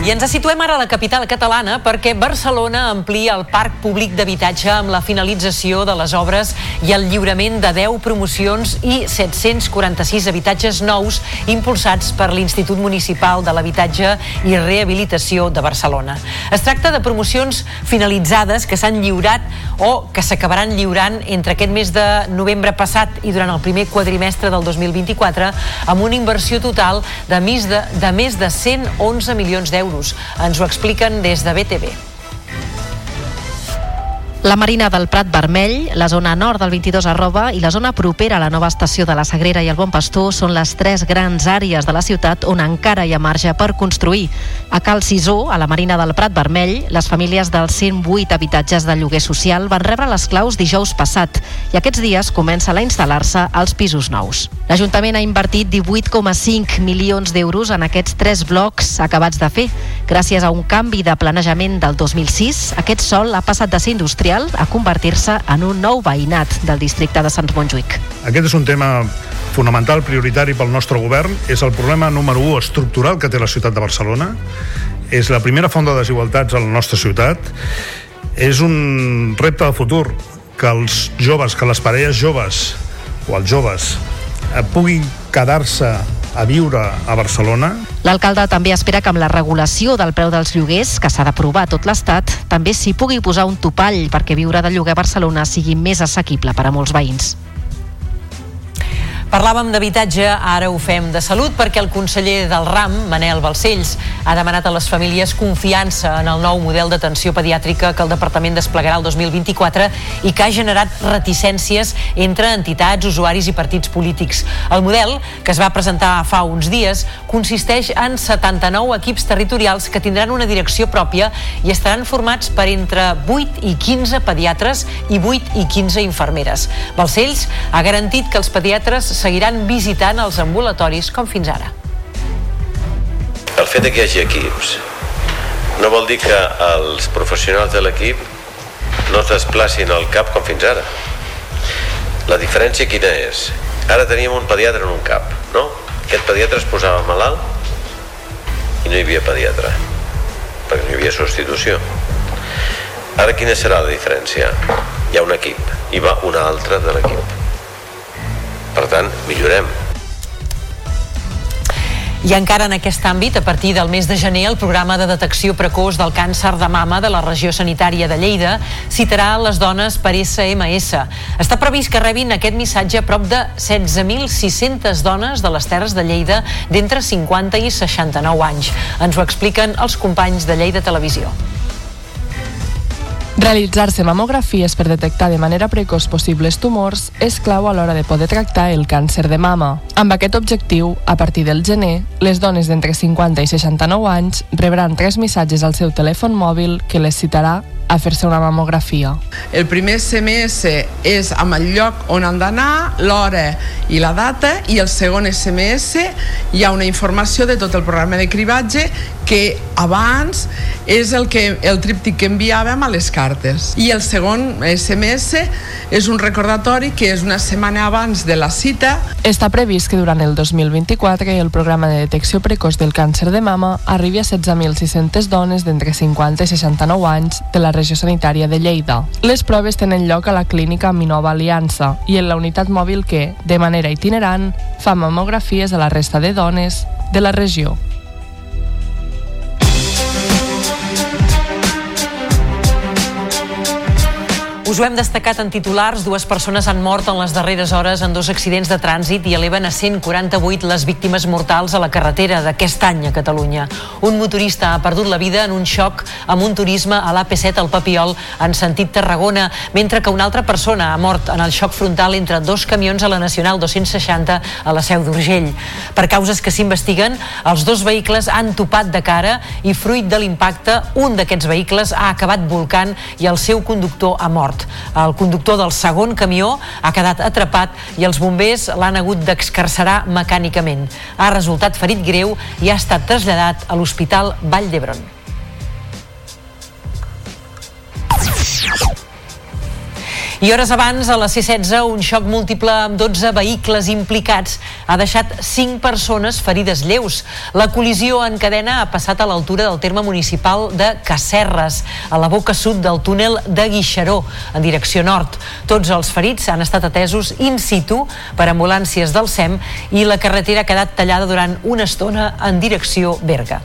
[SPEAKER 13] I ens situem ara a la capital catalana perquè Barcelona amplia el parc públic d'habitatge amb la finalització de les obres i el lliurament de 10 promocions i 746 habitatges nous impulsats per l'Institut Municipal de l'Habitatge i Rehabilitació de Barcelona. Es tracta de promocions finalitzades que s'han lliurat o que s'acabaran lliurant entre aquest mes de novembre passat i durant el primer quadrimestre del 2024 amb una inversió total de més de, de, més de 111 milions d'euros. Ens ho expliquen des de BTV.
[SPEAKER 25] La Marina del Prat Vermell, la zona nord del 22 arroba i la zona propera a la nova estació de la Sagrera i el Bon Pastor són les tres grans àrees de la ciutat on encara hi ha marge per construir. A Cal Cisó, a la Marina del Prat Vermell, les famílies dels 108 habitatges de lloguer social van rebre les claus dijous passat i aquests dies comencen a instal·lar-se als pisos nous. L'Ajuntament ha invertit 18,5 milions d'euros en aquests tres blocs acabats de fer, Gràcies a un canvi de planejament del 2006, aquest sol ha passat de ser industrial a convertir-se en un nou veïnat del districte de Sant Montjuïc.
[SPEAKER 26] Aquest és un tema fonamental, prioritari pel nostre govern. És el problema número 1 estructural que té la ciutat de Barcelona. És la primera font de desigualtats a la nostra ciutat. És un repte de futur que els joves, que les parelles joves o els joves puguin quedar-se a viure a Barcelona.
[SPEAKER 25] L'alcalde també espera que amb la regulació del preu dels lloguers, que s'ha d'aprovar a tot l'Estat, també s'hi pugui posar un topall perquè viure de lloguer a Barcelona sigui més assequible per a molts veïns.
[SPEAKER 13] Parlàvem d'habitatge, ara ho fem de salut perquè el conseller del RAM, Manel Balcells, ha demanat a les famílies confiança en el nou model d'atenció pediàtrica que el Departament desplegarà el 2024 i que ha generat reticències entre entitats, usuaris i partits polítics. El model, que es va presentar fa uns dies, consisteix en 79 equips territorials que tindran una direcció pròpia i estaran formats per entre 8 i 15 pediatres i 8 i 15 infermeres. Balcells ha garantit que els pediatres seguiran visitant els ambulatoris com fins ara.
[SPEAKER 27] El fet que hi hagi equips no vol dir que els professionals de l'equip no es desplacin al CAP com fins ara. La diferència quina és? Ara teníem un pediatre en un CAP, no? Aquest pediatre es posava malalt i no hi havia pediatre, perquè no hi havia substitució. Ara quina serà la diferència? Hi ha un equip i va un altre de l'equip. Per tant, millorem.
[SPEAKER 13] I encara en aquest àmbit, a partir del mes de gener, el programa de detecció precoç del càncer de mama de la regió sanitària de Lleida citarà les dones per SMS. Està previst que rebin aquest missatge a prop de 16.600 dones de les Terres de Lleida d'entre 50 i 69 anys. Ens ho expliquen els companys de Lleida Televisió.
[SPEAKER 28] Realitzar-se mamografies per detectar de manera precoç possibles tumors és clau a l'hora de poder tractar el càncer de mama. Amb aquest objectiu, a partir del gener, les dones d'entre 50 i 69 anys rebran tres missatges al seu telèfon mòbil que les citarà a fer-se una mamografia.
[SPEAKER 29] El primer SMS és amb el lloc on han d'anar, l'hora i la data, i el segon SMS hi ha una informació de tot el programa de cribatge que abans és el, que, el tríptic que enviàvem a les cartes. I el segon SMS és un recordatori que és una setmana abans de la cita.
[SPEAKER 28] Està previst que durant el 2024 el programa de detecció precoç del càncer de mama arribi a 16.600 dones d'entre 50 i 69 anys de la regió sanitària de Lleida. Les proves tenen lloc a la clínica Minova Aliança i en la unitat mòbil que, de manera itinerant, fa mamografies a la resta de dones de la regió.
[SPEAKER 13] Us ho hem destacat en titulars, dues persones han mort en les darreres hores en dos accidents de trànsit i eleven a 148 les víctimes mortals a la carretera d'aquest any a Catalunya. Un motorista ha perdut la vida en un xoc amb un turisme a l'AP7 al Papiol en sentit Tarragona, mentre que una altra persona ha mort en el xoc frontal entre dos camions a la Nacional 260 a la Seu d'Urgell. Per causes que s'investiguen, els dos vehicles han topat de cara i fruit de l'impacte, un d'aquests vehicles ha acabat volcant i el seu conductor ha mort. El conductor del segon camió ha quedat atrapat i els bombers l'han hagut d'excarcerar mecànicament. Ha resultat ferit greu i ha estat traslladat a l'Hospital Vall d'Hebron. I hores abans, a la C-16, un xoc múltiple amb 12 vehicles implicats ha deixat 5 persones ferides lleus. La col·lisió en cadena ha passat a l'altura del terme municipal de Casserres, a la boca sud del túnel de Guixaró, en direcció nord. Tots els ferits han estat atesos in situ per ambulàncies del SEM i la carretera ha quedat tallada durant una estona en direcció Berga.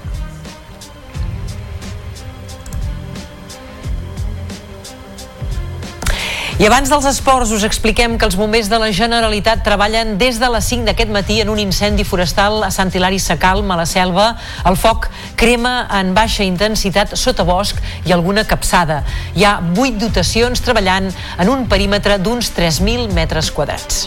[SPEAKER 13] I abans dels esports us expliquem que els bombers de la Generalitat treballen des de les 5 d'aquest matí en un incendi forestal a Sant Hilari Sacalm, a la selva. El foc crema en baixa intensitat sota bosc i alguna capçada. Hi ha 8 dotacions treballant en un perímetre d'uns 3.000 metres quadrats.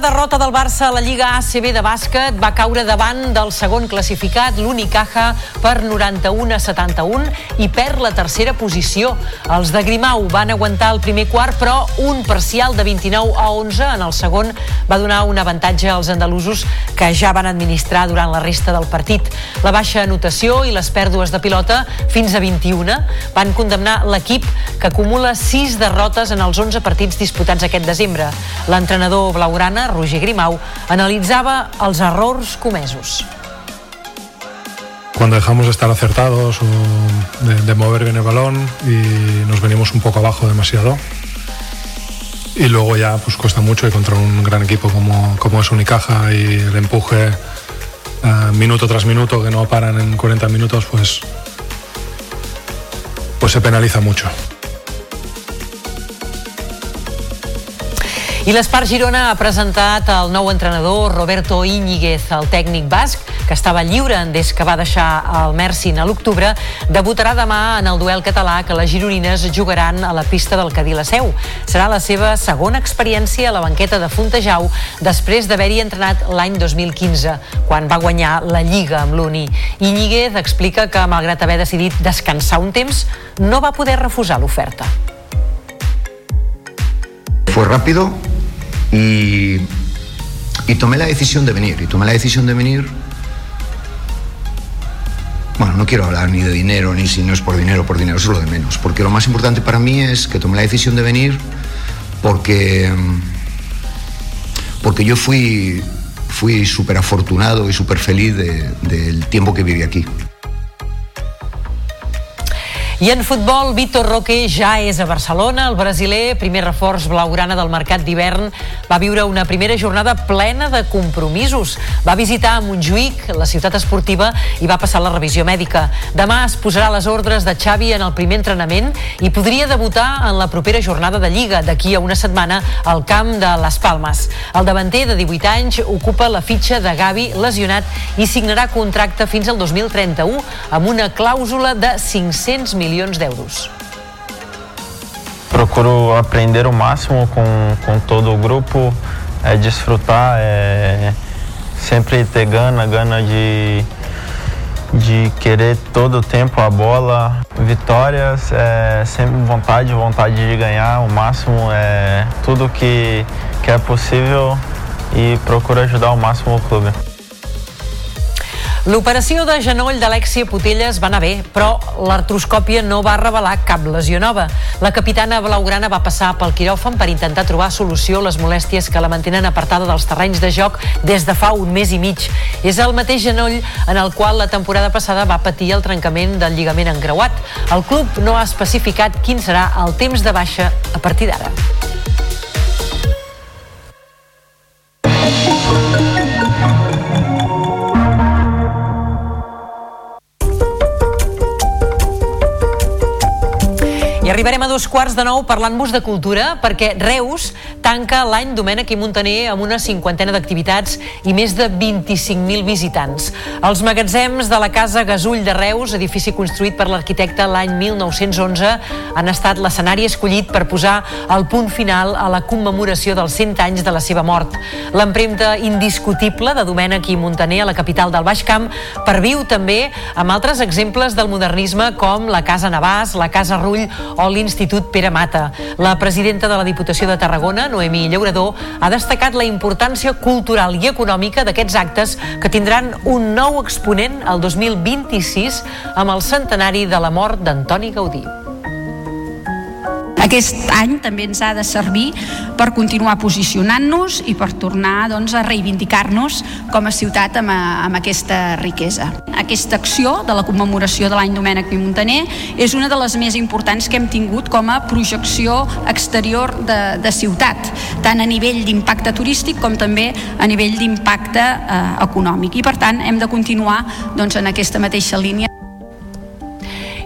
[SPEAKER 13] Derrota del Barça a la Lliga ACB de bàsquet va caure davant del segon classificat, l'Unicaja, per 91 a 71 i perd la tercera posició. Els de Grimau van aguantar el primer quart, però un parcial de 29 a 11 en el segon va donar un avantatge als andalusos que ja van administrar durant la resta del partit. La baixa anotació i les pèrdues de pilota fins a 21 van condemnar l'equip que acumula 6 derrotes en els 11 partits disputats aquest desembre. L'entrenador blaugrana, Roger Grimau, analitzava els errors comesos.
[SPEAKER 30] cuando dejamos de estar acertados o de, de, mover bien el balón y nos venimos un poco abajo demasiado. Y luego ya pues cuesta mucho y contra un gran equipo como, como es Unicaja y el empuje uh, minuto tras minuto que no paran en 40 minutos pues, pues se penaliza mucho.
[SPEAKER 13] I l'Espart Girona ha presentat el nou entrenador Roberto Íñiguez, el tècnic basc, que estava lliure des que va deixar el Mersin a l'octubre, debutarà demà en el duel català que les gironines jugaran a la pista del Cadí la Seu. Serà la seva segona experiència a la banqueta de Fontejau després d'haver-hi entrenat l'any 2015, quan va guanyar la Lliga amb l'Uni. Íñiguez explica que, malgrat haver decidit descansar un temps, no va poder refusar l'oferta.
[SPEAKER 31] Fue rápido y, tomé la decisión de venir. Y tomé la decisión de venir. Bueno, no quiero hablar ni de dinero, ni si no es por dinero, por dinero, eso es lo de menos. Porque lo más importante para mí es que tomé la decisión de venir porque, porque yo fui, fui súper afortunado y súper feliz de, del tiempo que viví aquí.
[SPEAKER 13] I en futbol, Vitor Roque ja és a Barcelona. El brasiler, primer reforç blaugrana del mercat d'hivern, va viure una primera jornada plena de compromisos. Va visitar Montjuïc, la ciutat esportiva, i va passar la revisió mèdica. Demà es posarà les ordres de Xavi en el primer entrenament i podria debutar en la propera jornada de Lliga, d'aquí a una setmana, al camp de Les Palmes. El davanter de 18 anys ocupa la fitxa de Gavi lesionat i signarà contracte fins al 2031 amb una clàusula de 500 milions milions d'euros.
[SPEAKER 32] Procuro aprender o máximo com, com todo o grupo, é desfrutar, é sempre ter gana, gana de, de querer todo o tempo a bola, vitórias, é sempre vontade, vontade de ganhar o máximo, é tudo que, que é possível e procuro ajudar ao máximo o clube.
[SPEAKER 13] L'operació de genoll d'Alexia Putelles va anar bé, però l'artroscòpia no va revelar cap lesió nova. La capitana blaugrana va passar pel quiròfan per intentar trobar solució a les molèsties que la mantenen apartada dels terrenys de joc des de fa un mes i mig. És el mateix genoll en el qual la temporada passada va patir el trencament del lligament encreuat. El club no ha especificat quin serà el temps de baixa a partir d'ara. Arribarem a dos quarts de nou parlant-vos de cultura perquè Reus tanca l'any Domènec i Montaner amb una cinquantena d'activitats i més de 25.000 visitants. Els magatzems de la Casa Gasull de Reus, edifici construït per l'arquitecte l'any 1911, han estat l'escenari escollit per posar el punt final a la commemoració dels 100 anys de la seva mort. L'empremta indiscutible de Domènec i Montaner a la capital del Baix Camp perviu també amb altres exemples del modernisme com la Casa Navàs, la Casa Rull o l'Institut Pere Mata. La presidenta de la Diputació de Tarragona, Noemí Llaurador, ha destacat la importància cultural i econòmica d'aquests actes que tindran un nou exponent el 2026 amb el centenari de la mort d'Antoni Gaudí.
[SPEAKER 33] Aquest any també ens ha de servir per continuar posicionant-nos i per tornar doncs, a reivindicar-nos com a ciutat amb, amb aquesta riquesa. Aquesta acció de la commemoració de l'any Domènec i Montaner és una de les més importants que hem tingut com a projecció exterior de, de ciutat, tant a nivell d'impacte turístic com també a nivell d'impacte eh, econòmic. I per tant hem de continuar doncs, en aquesta mateixa línia.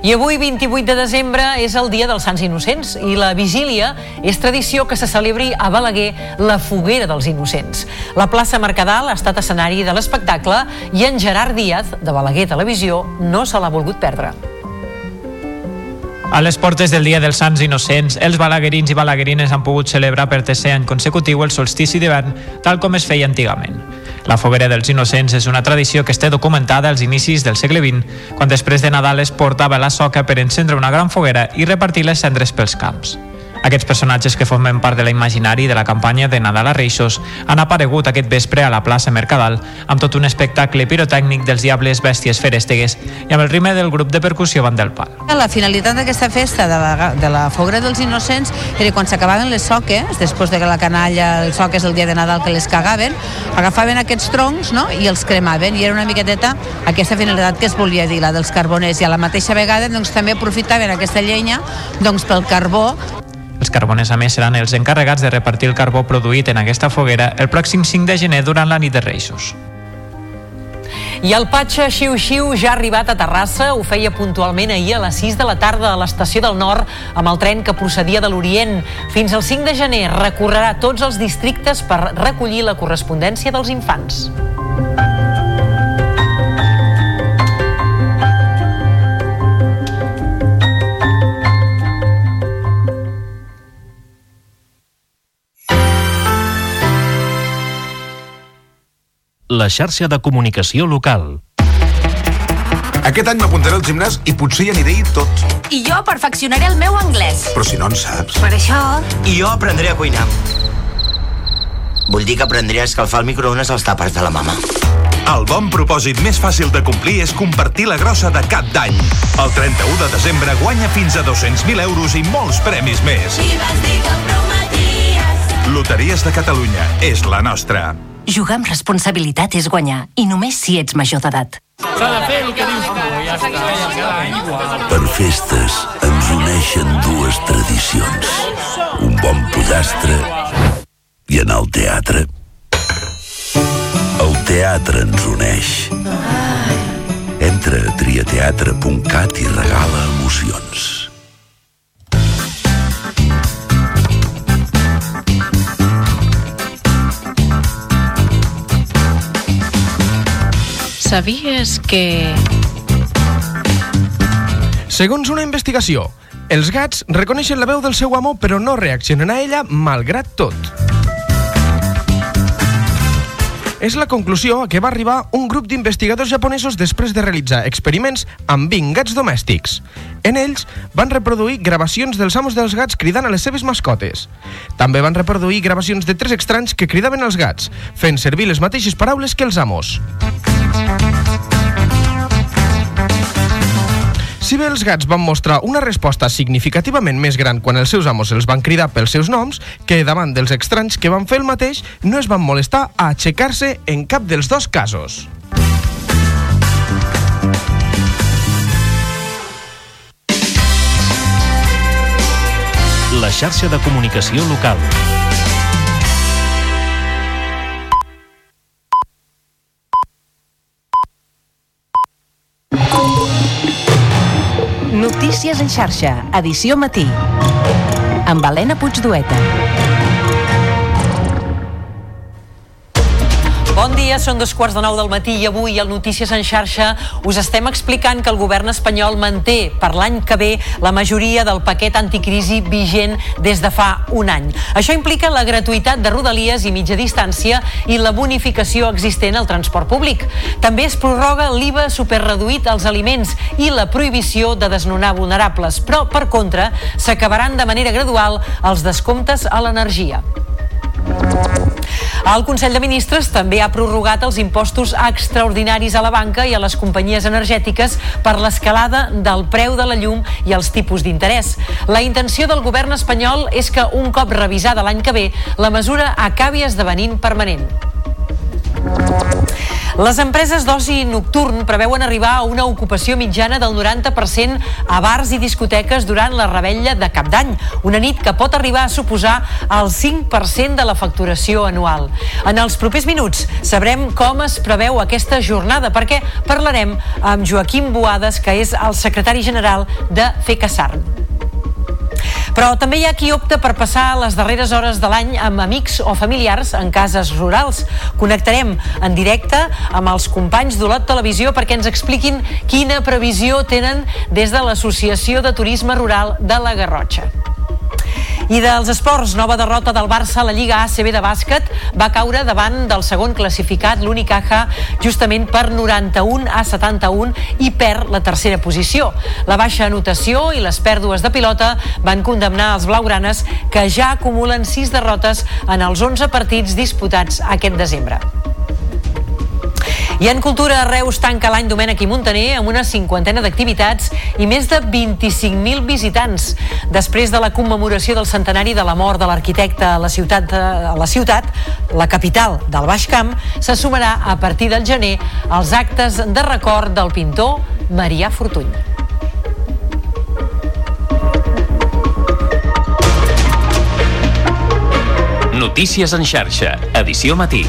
[SPEAKER 13] I avui, 28 de desembre, és el dia dels Sants Innocents i la vigília és tradició que se celebri a Balaguer la foguera dels Innocents. La plaça Mercadal ha estat escenari de l'espectacle i en Gerard Díaz, de Balaguer Televisió, no se l'ha volgut perdre.
[SPEAKER 34] A les portes del Dia dels Sants Innocents, els balaguerins i balaguerines han pogut celebrar per tercer any consecutiu el solstici d'hivern, tal com es feia antigament. La foguera dels innocents és una tradició que està documentada als inicis del segle XX, quan després de Nadal es portava la soca per encendre una gran foguera i repartir les cendres pels camps. Aquests personatges que formen part de l'imaginari de la campanya de Nadal a Reixos han aparegut aquest vespre a la plaça Mercadal amb tot un espectacle pirotècnic dels diables bèsties ferèstegues i amb el ritme del grup de percussió Van del Pal.
[SPEAKER 35] La finalitat d'aquesta festa de la, de la Foguera dels Innocents era quan s'acabaven les soques, després de que la canalla, els soques el dia de Nadal que les cagaven, agafaven aquests troncs no? i els cremaven i era una miqueteta aquesta finalitat que es volia dir, la dels carboners i a la mateixa vegada doncs, també aprofitaven aquesta llenya doncs, pel carbó
[SPEAKER 34] els carboners, a més, seran els encarregats de repartir el carbó produït en aquesta foguera el pròxim 5 de gener durant la nit de Reixos.
[SPEAKER 13] I el Patxa Xiu Xiu ja ha arribat a Terrassa, ho feia puntualment ahir a les 6 de la tarda a l'estació del Nord amb el tren que procedia de l'Orient. Fins al 5 de gener recorrerà tots els districtes per recollir la correspondència dels infants.
[SPEAKER 36] La xarxa de comunicació local.
[SPEAKER 37] Aquest any m'apuntaré al gimnàs i potser hi aniré tot.
[SPEAKER 38] I jo perfeccionaré el meu anglès.
[SPEAKER 37] Però si no en saps.
[SPEAKER 38] Per això...
[SPEAKER 39] I jo aprendré a cuinar. Vull dir que aprendré a escalfar el microones als tàpers de la mama.
[SPEAKER 6] El bon propòsit més fàcil de complir és compartir la grossa de cap d'any. El 31 de desembre guanya fins a 200.000 euros i molts premis més.
[SPEAKER 38] I vas dir que.
[SPEAKER 6] Loteries de Catalunya és la nostra.
[SPEAKER 38] Jugar amb responsabilitat és guanyar, i només si ets major d'edat.
[SPEAKER 40] S'ha de fer el que dius tu, ja està.
[SPEAKER 41] Per festes ens uneixen dues tradicions. Un bon pollastre i en el teatre. El teatre ens uneix. Entra a triateatre.cat i regala emocions.
[SPEAKER 25] Sabies que...
[SPEAKER 23] Segons una investigació, els gats reconeixen la veu del seu amo però no reaccionen a ella malgrat tot. És la conclusió a què va arribar un grup d'investigadors japonesos després de realitzar experiments amb 20 gats domèstics. En ells van reproduir gravacions dels amos dels gats cridant a les seves mascotes. També van reproduir gravacions de tres estranys que cridaven als gats, fent servir les mateixes paraules que els amos. Si bé els gats van mostrar una resposta significativament més gran quan els seus amos els van cridar pels seus noms, que davant dels estranys que van fer el mateix no es van molestar a aixecar-se en cap dels dos casos.
[SPEAKER 36] La xarxa de comunicació local.
[SPEAKER 13] Notícies en xarxa, edició matí. Amb Helena Puigdueta. Bon dia, són dos quarts de nou del matí i avui al Notícies en xarxa us estem explicant que el govern espanyol manté per l'any que ve la majoria del paquet anticrisi vigent des de fa un any. Això implica la gratuïtat de rodalies i mitja distància i la bonificació existent al transport públic. També es prorroga l'IVA superreduït als aliments i la prohibició de desnonar vulnerables, però per contra s'acabaran de manera gradual els descomptes a l'energia. El Consell de Ministres també ha prorrogat els impostos extraordinaris a la banca i a les companyies energètiques per l'escalada del preu de la llum i els tipus d'interès. La intenció del govern espanyol és que un cop revisada l'any que ve, la mesura acabi esdevenint permanent. Les empreses d'oci nocturn preveuen arribar a una ocupació mitjana del 90% a bars i discoteques durant la rebella de cap d'any, una nit que pot arribar a suposar el 5% de la facturació anual. En els propers minuts sabrem com es preveu aquesta jornada, perquè parlarem amb Joaquim Boades, que és el secretari general de FECASARN. Però també hi ha qui opta per passar les darreres hores de l'any amb amics o familiars en cases rurals. Connectarem en directe amb els companys d'Olot Televisió perquè ens expliquin quina previsió tenen des de l'Associació de Turisme Rural de la Garrotxa. I dels esports, nova derrota del Barça a la Lliga ACB de bàsquet va caure davant del segon classificat, l'Unicaja, justament per 91 a 71 i perd la tercera posició. La baixa anotació i les pèrdues de pilota van condemnar els blaugranes que ja acumulen 6 derrotes en els 11 partits disputats aquest desembre. I en cultura, Reus tanca l'any Domènec i Montaner amb una cinquantena d'activitats i més de 25.000 visitants. Després de la commemoració del centenari de la mort de l'arquitecte a la ciutat, a la ciutat, la capital del Baix Camp, se sumarà a partir del gener als actes de record del pintor Marià Fortuny.
[SPEAKER 36] Notícies en xarxa, edició matí.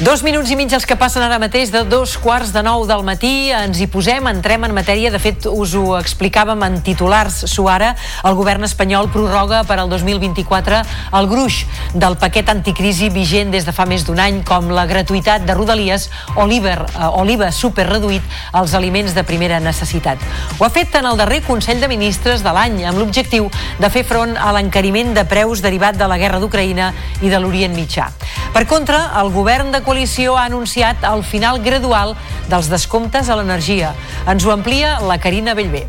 [SPEAKER 13] Dos minuts i mig els que passen ara mateix de dos quarts de nou del matí. Ens hi posem, entrem en matèria. De fet, us ho explicàvem en titulars suara. El govern espanyol prorroga per al 2024 el gruix del paquet anticrisi vigent des de fa més d'un any, com la gratuïtat de Rodalies o l'IVA super reduït als aliments de primera necessitat. Ho ha fet en el darrer Consell de Ministres de l'any, amb l'objectiu de fer front a l'encariment de preus derivat de la guerra d'Ucraïna i de l'Orient Mitjà. Per contra, el govern de coalició ha anunciat el final gradual dels descomptes a l'energia. Ens ho amplia la Carina Bellver.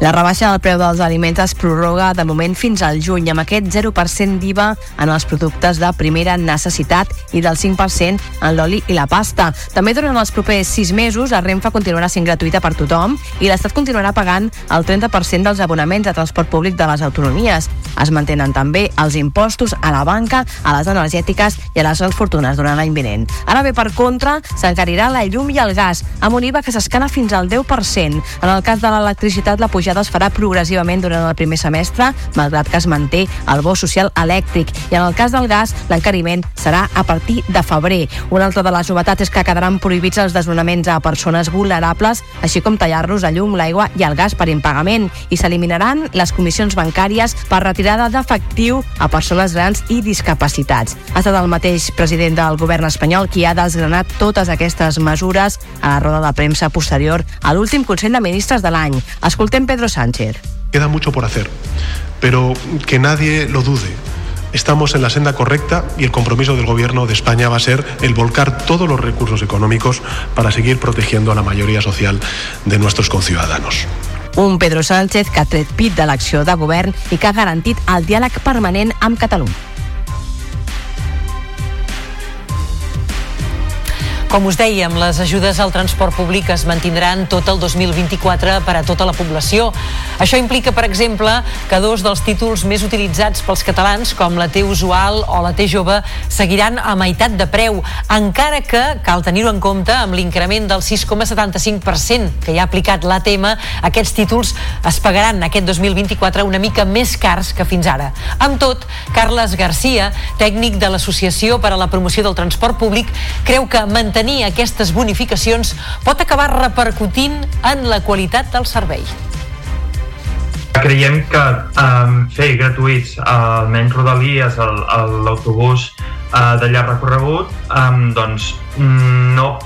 [SPEAKER 16] La rebaixa del preu dels aliments es prorroga de moment fins al juny amb aquest 0% d'IVA en els productes de primera necessitat i del 5% en l'oli i la pasta. També durant els propers 6 mesos la Renfe continuarà sent gratuïta per tothom i l'Estat continuarà pagant el 30% dels abonaments de transport públic de les autonomies. Es mantenen també els impostos a la banca, a les energètiques i a les grans fortunes durant l'any vinent. Ara bé, per contra, s'encarirà la llum i el gas amb un IVA que s'escana fins al 10%. En el cas de l'electricitat, la pujada pujada es farà progressivament durant el primer semestre, malgrat que es manté el bo social elèctric. I en el cas del gas, l'encariment serà a partir de febrer. Una altra de les novetats és que quedaran prohibits els desnonaments a persones vulnerables, així com tallar-los a llum, l'aigua i el gas per impagament. I s'eliminaran les comissions bancàries per retirada d'efectiu a persones grans i discapacitats. Ha estat el mateix president del govern espanyol qui ha desgranat totes aquestes mesures a la roda de premsa posterior a l'últim Consell de Ministres de l'any. Escoltem Pedro Sánchez.
[SPEAKER 42] Queda mucho por hacer, pero que nadie lo dude. Estamos en la senda correcta y el compromiso del Gobierno de España va a ser el volcar todos los recursos económicos para seguir protegiendo a la mayoría social de nuestros conciudadanos.
[SPEAKER 16] Un Pedro Sánchez que ha tret pit de l'acció de govern i que ha garantit el diàleg permanent amb Catalunya.
[SPEAKER 13] Com us dèiem, les ajudes al transport públic es mantindran tot el 2024 per a tota la població. Això implica, per exemple, que dos dels títols més utilitzats pels catalans, com la T usual o la T jove, seguiran a meitat de preu, encara que cal tenir-ho en compte amb l'increment del 6,75% que ja ha aplicat l'ATM, aquests títols es pagaran aquest 2024 una mica més cars que fins ara. Amb tot, Carles Garcia, tècnic de l'Associació per a la Promoció del Transport Públic, creu que mantenir mantenir aquestes bonificacions pot acabar repercutint en la qualitat del servei.
[SPEAKER 43] Creiem que um, fer gratuïts almenys rodalies l'autobús uh, de llarg recorregut um, doncs no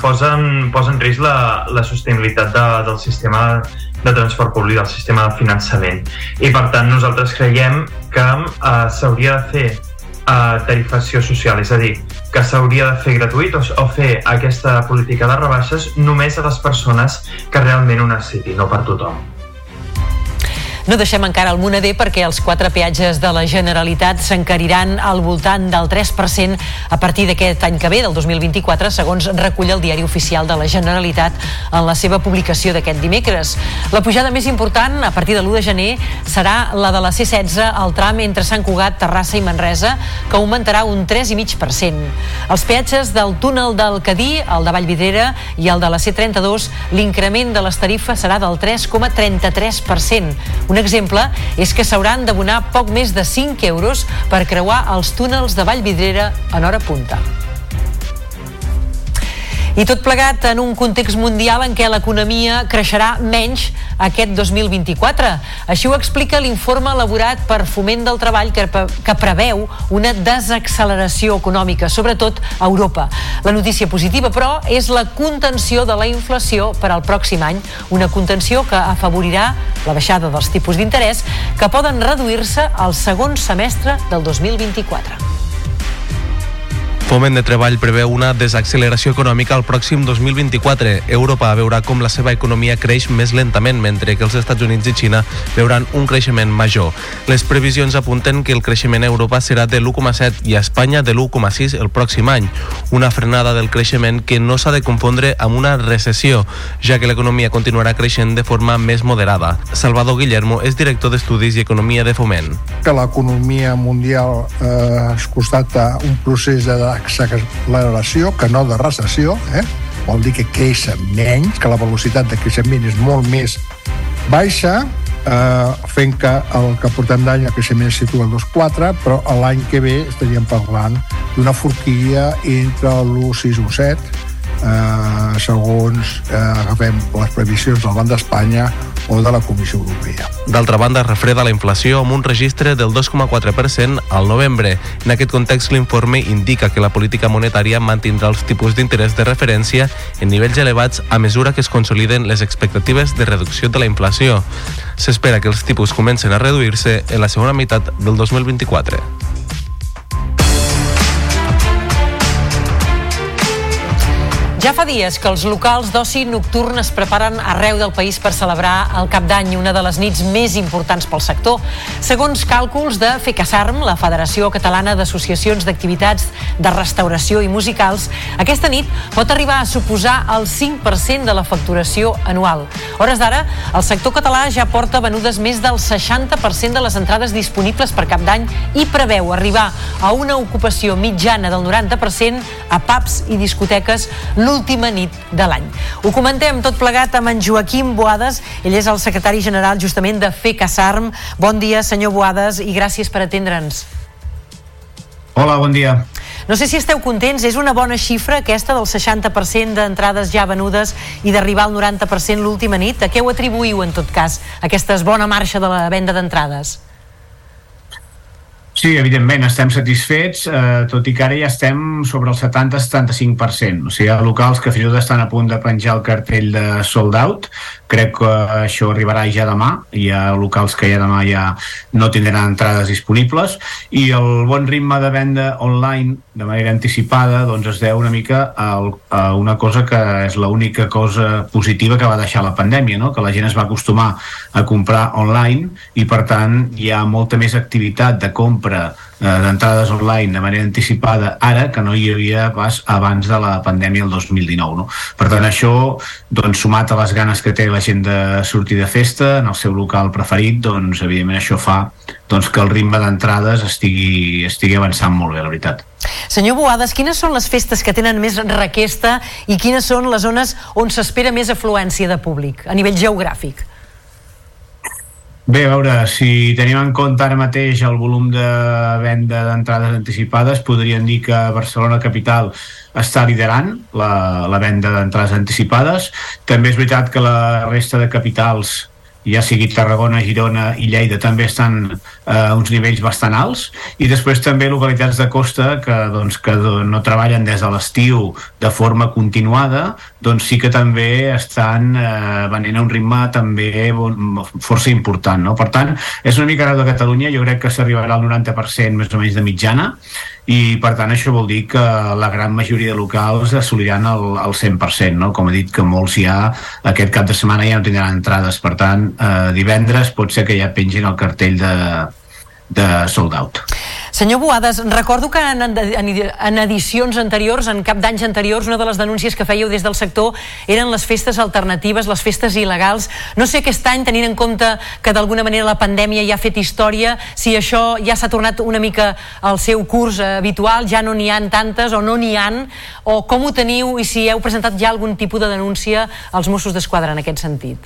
[SPEAKER 43] posa en, posa en risc la, la sostenibilitat de, del sistema de transport públic, del sistema de finançament. I per tant nosaltres creiem que uh, s'hauria de fer uh, tarifació social, és a dir, que s'hauria de fer gratuït o, o fer aquesta política de rebaixes només a les persones que realment ho necessitin, no per tothom.
[SPEAKER 13] No deixem encara el moneder perquè els quatre peatges de la Generalitat s'encariran al voltant del 3% a partir d'aquest any que ve, del 2024, segons recull el diari oficial de la Generalitat en la seva publicació d'aquest dimecres. La pujada més important, a partir de l'1 de gener, serà la de la C-16 al tram entre Sant Cugat, Terrassa i Manresa, que augmentarà un 3,5%. Els peatges del túnel del Cadí, el de Vallvidrera i el de la C-32, l'increment de les tarifes serà del 3,33%. Una exemple és que s'hauran d'abonar poc més de 5 euros per creuar els túnels de Vallvidrera en hora punta. I tot plegat en un context mundial en què l'economia creixerà menys aquest 2024. Així ho explica l'informe elaborat per Foment del Treball que, que preveu una desacceleració econòmica, sobretot a Europa. La notícia positiva, però, és la contenció de la inflació per al pròxim any, una contenció que afavorirà la baixada dels tipus d'interès que poden reduir-se al segon semestre del 2024.
[SPEAKER 23] Foment de Treball preveu una desacceleració econòmica al pròxim 2024. Europa veurà com la seva economia creix més lentament, mentre que els Estats Units i Xina veuran un creixement major. Les previsions apunten que el creixement a Europa serà de l'1,7 i a Espanya de l'1,6 el pròxim any. Una frenada del creixement que no s'ha de confondre amb una recessió, ja que l'economia continuarà creixent de forma més moderada. Salvador Guillermo és director d'Estudis i Economia de Foment.
[SPEAKER 44] Que l'economia mundial eh, es constata un procés de acceleració que no de recessió, eh? vol dir que creix menys, que la velocitat de creixement és molt més baixa, eh, fent que el que portem d'any el creixement es situa al 2,4, però l'any que ve estaríem parlant d'una forquilla entre l'1,6 i l'1,7, eh, segons eh, agafem les previsions del Banc d'Espanya o de la Comissió Europea.
[SPEAKER 23] D'altra banda, refreda la inflació amb un registre del 2,4% al novembre. En aquest context, l'informe indica que la política monetària mantindrà els tipus d'interès de referència en nivells elevats a mesura que es consoliden les expectatives de reducció de la inflació. S'espera que els tipus comencen a reduir-se en la segona meitat del 2024.
[SPEAKER 13] Ja fa dies que els locals d'oci nocturn es preparen arreu del país per celebrar el Cap d'Any, una de les nits més importants pel sector. Segons càlculs de FECASARM, la Federació Catalana d'Associacions d'Activitats de Restauració i Musicals, aquesta nit pot arribar a suposar el 5% de la facturació anual. Hores d'ara, el sector català ja porta venudes més del 60% de les entrades disponibles per Cap d'Any i preveu arribar a una ocupació mitjana del 90% a pubs i discoteques l'última nit de l'any. Ho comentem tot plegat amb en Joaquim Boades, ell és el secretari general justament de FECASARM. Bon dia, senyor Boades, i gràcies per atendre'ns.
[SPEAKER 45] Hola, bon dia.
[SPEAKER 13] No sé si esteu contents, és una bona xifra aquesta del 60% d'entrades ja venudes i d'arribar al 90% l'última nit. A què ho atribuïu, en tot cas, aquesta bona marxa de la venda d'entrades?
[SPEAKER 45] Sí, evidentment, estem satisfets, eh, tot i que ara ja estem sobre el 70-75%. O sigui, hi ha locals que fins i tot estan a punt de penjar el cartell de sold out. Crec que això arribarà ja demà. Hi ha locals que ja demà ja no tindran entrades disponibles. I el bon ritme de venda online de manera anticipada doncs es deu una mica al, a una cosa que és l'única cosa positiva que va deixar la pandèmia, no? que la gent es va acostumar a comprar online i per tant hi ha molta més activitat de compra d'entrades online de manera anticipada ara que no hi havia pas abans de la pandèmia el 2019. No? Per tant, això, doncs, sumat a les ganes que té la gent de sortir de festa en el seu local preferit, doncs, evidentment això fa doncs, que el ritme d'entrades estigui, estigui avançant molt bé, la veritat.
[SPEAKER 13] Senyor Boades, quines són les festes que tenen més requesta i quines són les zones on s'espera més afluència de públic a nivell geogràfic?
[SPEAKER 45] Bé, a veure, si tenim en compte ara mateix el volum de venda d'entrades anticipades, podríem dir que Barcelona capital està liderant la, la venda d'entrades anticipades. També és veritat que la resta de capitals ja sigui Tarragona, Girona i Lleida també estan eh, a uns nivells bastant alts i després també localitats de costa que, doncs, que no treballen des de l'estiu de forma continuada doncs sí que també estan eh, venent a un ritme també força important. No? Per tant, és una mica arreu de Catalunya, jo crec que s'arribarà al 90% més o menys de mitjana i per tant això vol dir que la gran majoria de locals assoliran el, el 100%, no? com he dit que molts ja aquest cap de setmana ja no tindran entrades, per tant eh, divendres pot ser que ja pengin el cartell de, de sold out.
[SPEAKER 13] Senyor Boades, recordo que en, en, en edicions anteriors, en cap d'anys anteriors, una de les denúncies que fèieu des del sector eren les festes alternatives, les festes il·legals. No sé aquest any, tenint en compte que d'alguna manera la pandèmia ja ha fet història, si això ja s'ha tornat una mica al seu curs habitual, ja no n'hi han tantes o no n'hi han, o com ho teniu i si heu presentat ja algun tipus de denúncia als Mossos d'Esquadra en aquest sentit.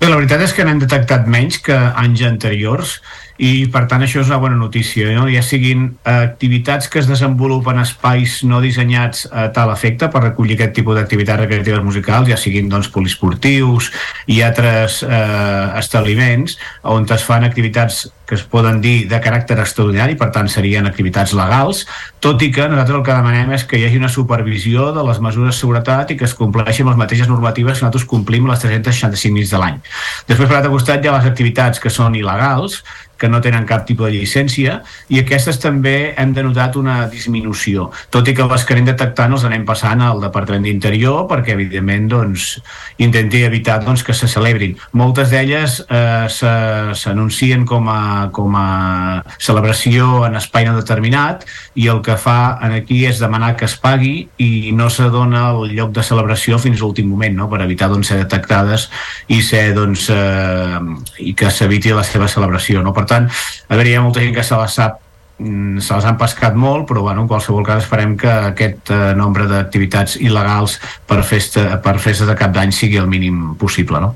[SPEAKER 45] Bé, la veritat és que n'hem detectat menys que anys anteriors i per tant això és una bona notícia no? ja siguin activitats que es desenvolupen espais no dissenyats a tal efecte per recollir aquest tipus d'activitats recreatives musicals ja siguin doncs, poliesportius i altres eh, establiments on es fan activitats que es poden dir de caràcter extraordinari, per tant serien activitats legals, tot i que nosaltres el que demanem és que hi hagi una supervisió de les mesures de seguretat i que es compleixin les mateixes normatives que nosaltres complim les 365 nits de l'any. Després, per l'altre costat, hi ha les activitats que són il·legals, que no tenen cap tipus de llicència i aquestes també hem denotat una disminució, tot i que les que anem detectant els anem passant al Departament d'Interior perquè evidentment doncs, intenti evitar doncs, que se celebrin. Moltes d'elles eh, s'anuncien com, a, com a celebració en espai no determinat i el que fa aquí és demanar que es pagui i no se dona el lloc de celebració fins a l'últim moment no? per evitar doncs, ser detectades i ser doncs, eh, i que s'eviti la seva celebració. No? Per per tant, a veure, hi ha molta gent que se la sap mm, se les han pescat molt, però bueno, en qualsevol cas esperem que aquest eh, nombre d'activitats il·legals per, festa, per festes de cap d'any sigui el mínim possible. No?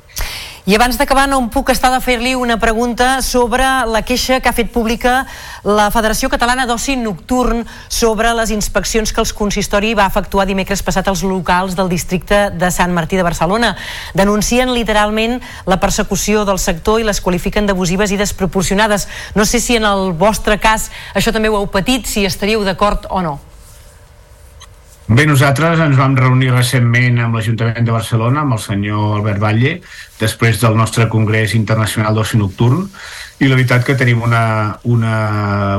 [SPEAKER 13] I abans d'acabar no em puc estar de fer-li una pregunta sobre la queixa que ha fet pública la Federació Catalana d'Oci Nocturn sobre les inspeccions que el consistori va efectuar dimecres passat als locals del districte de Sant Martí de Barcelona. Denuncien literalment la persecució del sector i les qualifiquen d'abusives i desproporcionades. No sé si en el vostre cas això també ho heu patit, si estaríeu d'acord o no.
[SPEAKER 45] Bé, nosaltres ens vam reunir recentment amb l'Ajuntament de Barcelona, amb el senyor Albert Batlle, després del nostre Congrés Internacional d'Oci Nocturn, i la veritat que tenim una, una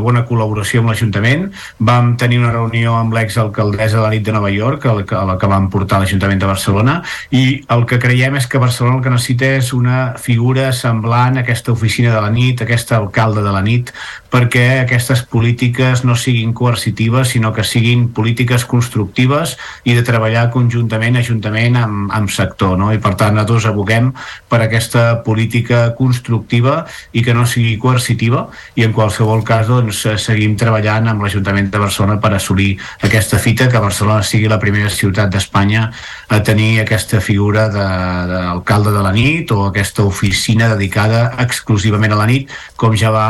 [SPEAKER 45] bona col·laboració amb l'Ajuntament. Vam tenir una reunió amb l'exalcaldessa de la nit de Nova York, a la, que, a la que vam portar a l'Ajuntament de Barcelona, i el que creiem és que Barcelona el que necessita és una figura semblant a aquesta oficina de la nit, aquest alcalde de la nit, perquè aquestes polítiques no siguin coercitives, sinó que siguin polítiques constructives i de treballar conjuntament, ajuntament amb, amb sector. No? I per tant, nosaltres aboguem per aquesta política constructiva i que no sigui coercitiva i en qualsevol cas doncs, seguim treballant amb l'Ajuntament de Barcelona per assolir aquesta fita, que Barcelona sigui la primera ciutat d'Espanya a tenir aquesta figura d'alcalde de, de la nit o aquesta oficina dedicada exclusivament a la nit, com ja va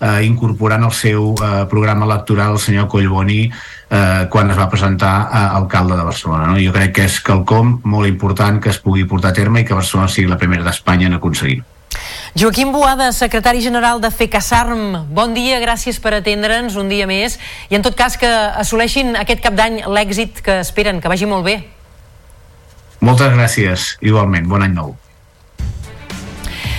[SPEAKER 45] eh, incorporant el seu eh, programa electoral el senyor Collboni eh, quan es va presentar a alcalde de Barcelona. No? Jo crec que és quelcom molt important que es pugui portar a terme i que Barcelona sigui la primera d'Espanya en aconseguir-ho.
[SPEAKER 13] Joaquim Boada, secretari general de FECASARM, bon dia, gràcies per atendre'ns un dia més i en tot cas que assoleixin aquest cap d'any l'èxit que esperen, que vagi molt bé.
[SPEAKER 45] Moltes gràcies, igualment, bon any nou.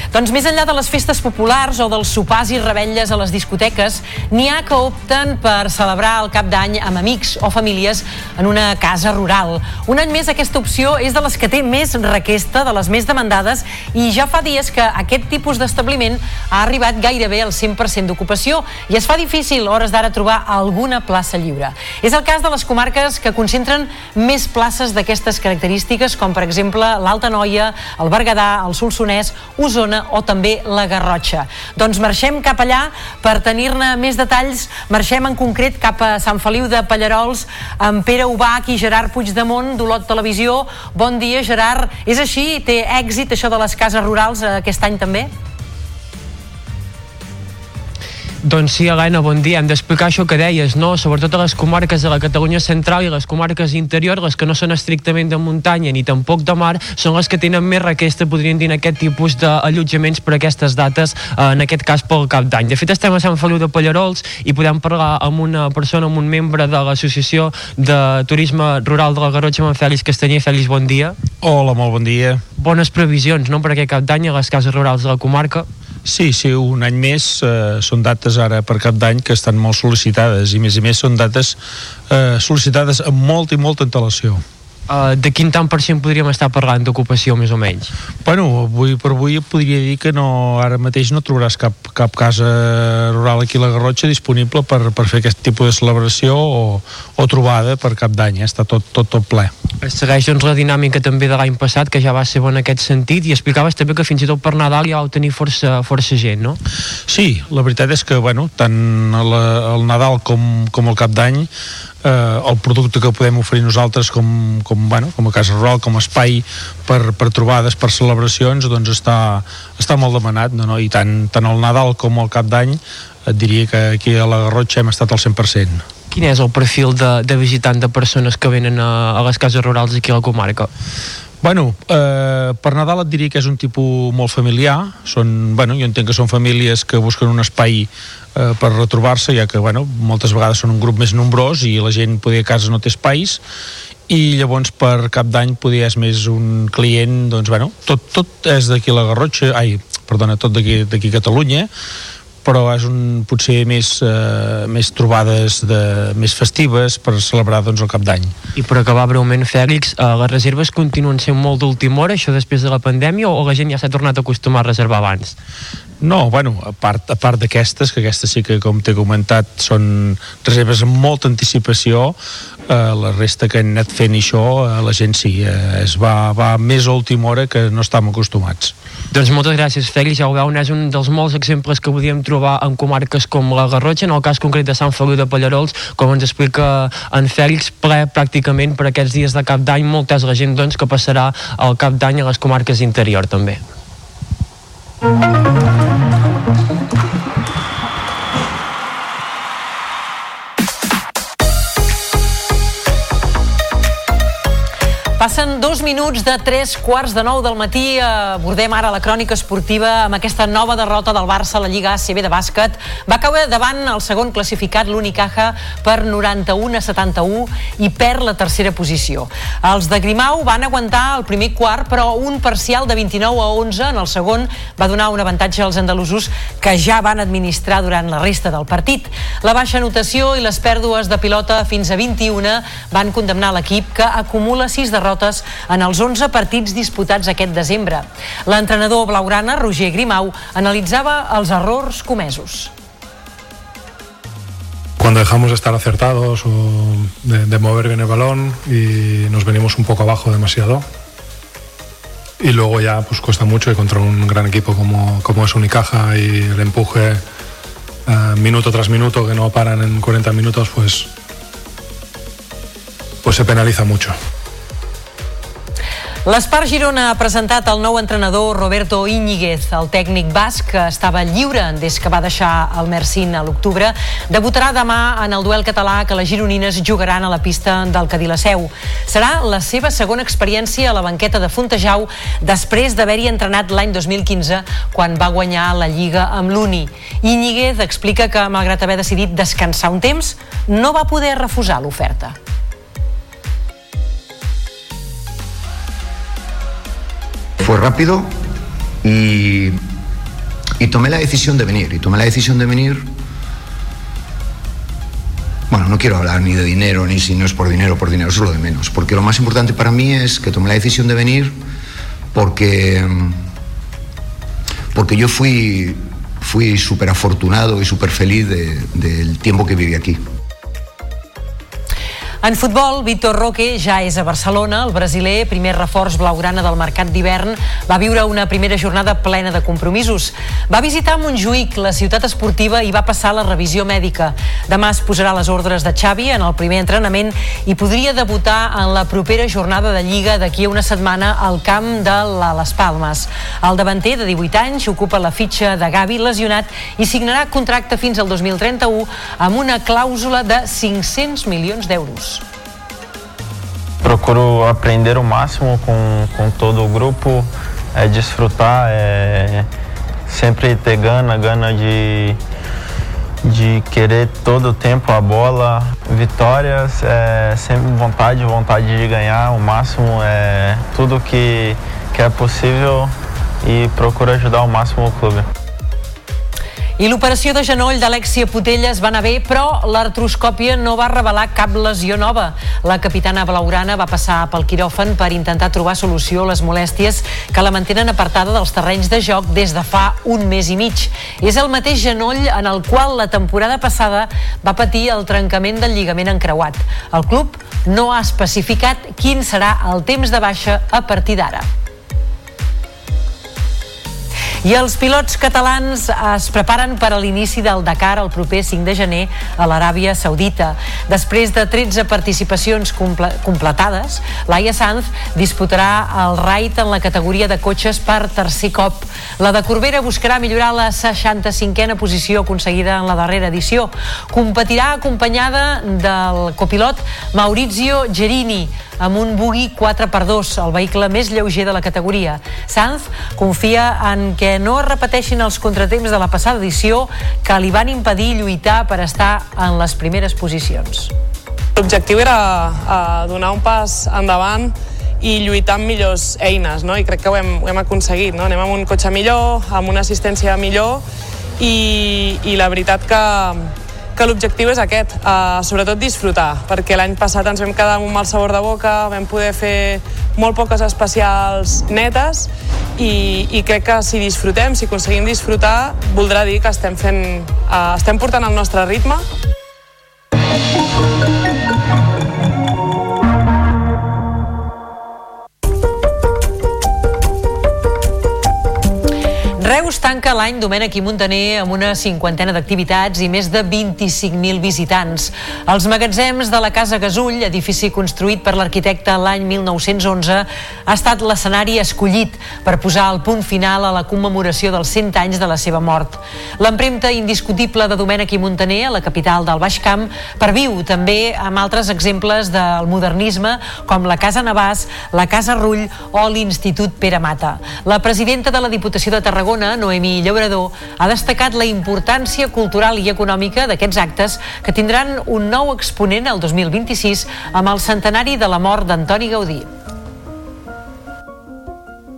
[SPEAKER 13] Doncs més enllà de les festes populars o dels sopars i rebelles a les discoteques, n'hi ha que opten per celebrar el cap d'any amb amics o famílies en una casa rural. Un any més aquesta opció és de les que té més requesta, de les més demandades, i ja fa dies que aquest tipus d'establiment ha arribat gairebé al 100% d'ocupació i es fa difícil hores d'ara trobar alguna plaça lliure. És el cas de les comarques que concentren més places d'aquestes característiques, com per exemple l'Alta Noia, el Berguedà, el Solsonès, Osona o també la Garrotxa. Doncs marxem cap allà per tenir-ne més detalls. Marxem en concret cap a Sant Feliu de Pallarols amb Pere Ubach i Gerard Puigdemont d'Olot Televisió. Bon dia, Gerard. És així? Té èxit això de les cases rurals aquest any també?
[SPEAKER 46] Doncs sí, Helena, bon dia. Hem d'explicar això que deies, no? Sobretot a les comarques de la Catalunya central i les comarques interior, les que no són estrictament de muntanya ni tampoc de mar, són les que tenen més requesta, podríem dir, en aquest tipus d'allotjaments per aquestes dates, eh, en aquest cas pel cap d'any. De fet, estem a Sant Feliu de Pallarols i podem parlar amb una persona, amb un membre de l'Associació de Turisme Rural de la Garrotxa, amb Fèlix Castanyer. Fèlix, bon dia.
[SPEAKER 47] Hola, molt bon dia.
[SPEAKER 46] Bones previsions, no?, per aquest cap d'any a les cases rurals de la comarca.
[SPEAKER 47] Sí, sí, un any més eh, són dates ara per cap d'any que estan molt sol·licitades i més i més són dates eh, sol·licitades amb molta i molta antelació.
[SPEAKER 46] Uh, de quin tant per cent podríem estar parlant d'ocupació, més o menys?
[SPEAKER 47] Bueno, avui per avui podria dir que no, ara mateix no trobaràs cap, cap casa rural aquí a la Garrotxa disponible per, per fer aquest tipus de celebració o, o trobada per cap d'any, eh? està tot, tot, tot ple.
[SPEAKER 46] Es segueix doncs, la dinàmica també de l'any passat, que ja va ser en aquest sentit, i explicaves també que fins i tot per Nadal ja vau tenir força, força gent, no?
[SPEAKER 47] Sí, la veritat és que, bueno, tant el, el Nadal com, com el Cap d'Any eh, el producte que podem oferir nosaltres com, com, bueno, com a Casa Rural, com a espai per, per trobades, per celebracions, doncs està, està molt demanat, no, no? i tant, tant el Nadal com el Cap d'Any et diria que aquí a la Garrotxa hem estat al 100%.
[SPEAKER 46] Quin és el perfil de, de visitant de persones que venen a, a les cases rurals aquí a la comarca?
[SPEAKER 47] Bueno, eh, per Nadal et diria que és un tipus molt familiar. Són, bueno, jo entenc que són famílies que busquen un espai eh, per retrobar-se, ja que bueno, moltes vegades són un grup més nombrós i la gent poder a casa no té espais i llavors per cap d'any poder és més un client doncs bueno, tot, tot és d'aquí la Garrotxa ai, perdona, tot d'aquí Catalunya però és un, potser més, eh, més trobades de, més festives per celebrar doncs, el cap d'any.
[SPEAKER 46] I per acabar breument, Fèlix, eh, les reserves continuen sent molt d'última hora, això després de la pandèmia, o la gent ja s'ha tornat a acostumar a reservar abans?
[SPEAKER 47] No, bueno, a part, a part d'aquestes, que aquestes sí que, com t'he comentat, són reserves amb molta anticipació, eh, la resta que han anat fent això, eh, la gent sí, eh, es va, va més a última hora que no estàvem acostumats.
[SPEAKER 46] Doncs moltes gràcies, Fèlix. Ja ho veuen, és un dels molts exemples que podíem trobar en comarques com la Garrotxa, en el cas concret de Sant Feliu de Pallarols, com ens explica en Fèlix, ple pràcticament per aquests dies de cap d'any, molta és la gent doncs, que passarà el cap d'any a les comarques interior també. うん。Passen dos minuts de tres quarts de nou del matí. Abordem ara la crònica esportiva amb aquesta nova derrota del Barça a la Lliga ACB de bàsquet. Va caure davant el segon classificat, l'Unicaja, per 91 a 71 i perd la tercera posició. Els de Grimau van aguantar el primer quart, però un parcial de 29 a 11 en el segon va donar un avantatge als andalusos que ja van administrar durant la resta del partit. La baixa anotació i les pèrdues de pilota fins a 21 van condemnar l'equip que acumula 6 derrotes derrotes en els 11 partits disputats aquest desembre. L'entrenador blaugrana, Roger Grimau, analitzava els errors comesos.
[SPEAKER 48] cuando dejamos de estar acertados o de, de, mover bien el balón y nos venimos un poco abajo demasiado. Y luego ya pues cuesta mucho y contra un gran equipo como, como es Unicaja y el empuje uh, minuto tras minuto que no paran en 40 minutos pues, pues se penaliza mucho.
[SPEAKER 13] L'Espar Girona ha presentat el nou entrenador Roberto Íñiguez. El tècnic basc, que estava lliure des que va deixar el Mercín a l'octubre, debutarà demà en el duel català que les gironines jugaran a la pista del Cadillaceu. Serà la seva segona experiència a la banqueta de Fontejau després d'haver-hi entrenat l'any 2015 quan va guanyar la Lliga amb l'Uni. Íñiguez explica que, malgrat haver decidit descansar un temps, no va poder refusar l'oferta.
[SPEAKER 49] Fue rápido y, tomé la decisión de venir. Y tomé la decisión de venir. Bueno, no quiero hablar ni de dinero, ni si no es por dinero, por dinero, eso es lo de menos. Porque lo más importante para mí es que tomé la decisión de venir porque, porque yo fui, fui súper afortunado y súper feliz de, del tiempo que viví aquí.
[SPEAKER 13] En futbol, Vitor Roque ja és a Barcelona. El brasiler, primer reforç blaugrana del mercat d'hivern, va viure una primera jornada plena de compromisos. Va visitar Montjuïc, la ciutat esportiva, i va passar la revisió mèdica. Demà es posarà les ordres de Xavi en el primer entrenament i podria debutar en la propera jornada de Lliga d'aquí a una setmana al camp de Les Palmes. El davanter, de 18 anys, ocupa la fitxa de Gavi lesionat i signarà contracte fins al 2031 amb una clàusula de 500 milions d'euros.
[SPEAKER 50] Procuro aprender o máximo com, com todo o grupo, é desfrutar, é sempre ter gana, gana de, de querer todo o tempo a bola, vitórias, é sempre vontade, vontade de ganhar o máximo, é tudo que, que é possível e procuro ajudar ao máximo o clube.
[SPEAKER 13] I l'operació de genoll d'Alexia Putelles va anar bé, però l'artroscòpia no va revelar cap lesió nova. La capitana blaugrana va passar pel quiròfan per intentar trobar solució a les molèsties que la mantenen apartada dels terrenys de joc des de fa un mes i mig. És el mateix genoll en el qual la temporada passada va patir el trencament del lligament encreuat. El club no ha especificat quin serà el temps de baixa a partir d'ara. I els pilots catalans es preparen per a l'inici del Dakar el proper 5 de gener a l'Aràbia Saudita. Després de 13 participacions comple completades, Laia Sanz disputarà el raid en la categoria de cotxes per tercer cop. La de Corbera buscarà millorar la 65a posició aconseguida en la darrera edició. Competirà acompanyada del copilot Maurizio Gerini, amb un bugui 4x2, el vehicle més lleuger de la categoria. Sanz confia en que no es repeteixin els contratemps de la passada edició que li van impedir lluitar per estar en les primeres posicions.
[SPEAKER 51] L'objectiu era uh, donar un pas endavant i lluitar amb millors eines, no? i crec que ho hem, ho hem aconseguit. No? Anem amb un cotxe millor, amb una assistència millor, i, i la veritat que, que l'objectiu és aquest, uh, sobretot disfrutar, perquè l'any passat ens vam quedar amb un mal sabor de boca, vam poder fer molt poques especials netes i, i crec que si disfrutem, si aconseguim disfrutar, voldrà dir que estem, fent, uh, estem portant el nostre ritme
[SPEAKER 13] Reus tanca l'any Domènec i Montaner amb una cinquantena d'activitats i més de 25.000 visitants. Els magatzems de la Casa Gasull, edifici construït per l'arquitecte l'any 1911, ha estat l'escenari escollit per posar el punt final a la commemoració dels 100 anys de la seva mort. L'empremta indiscutible de Domènec i Montaner, a la capital del Baix Camp, perviu també amb altres exemples del modernisme com la Casa Navàs, la Casa Rull o l'Institut Pere Mata. La presidenta de la Diputació de Tarragona, Noemí Llaurador, ha destacat la importància cultural i econòmica d'aquests actes que tindran un nou exponent el 2026 amb el centenari de la mort d'Antoni Gaudí.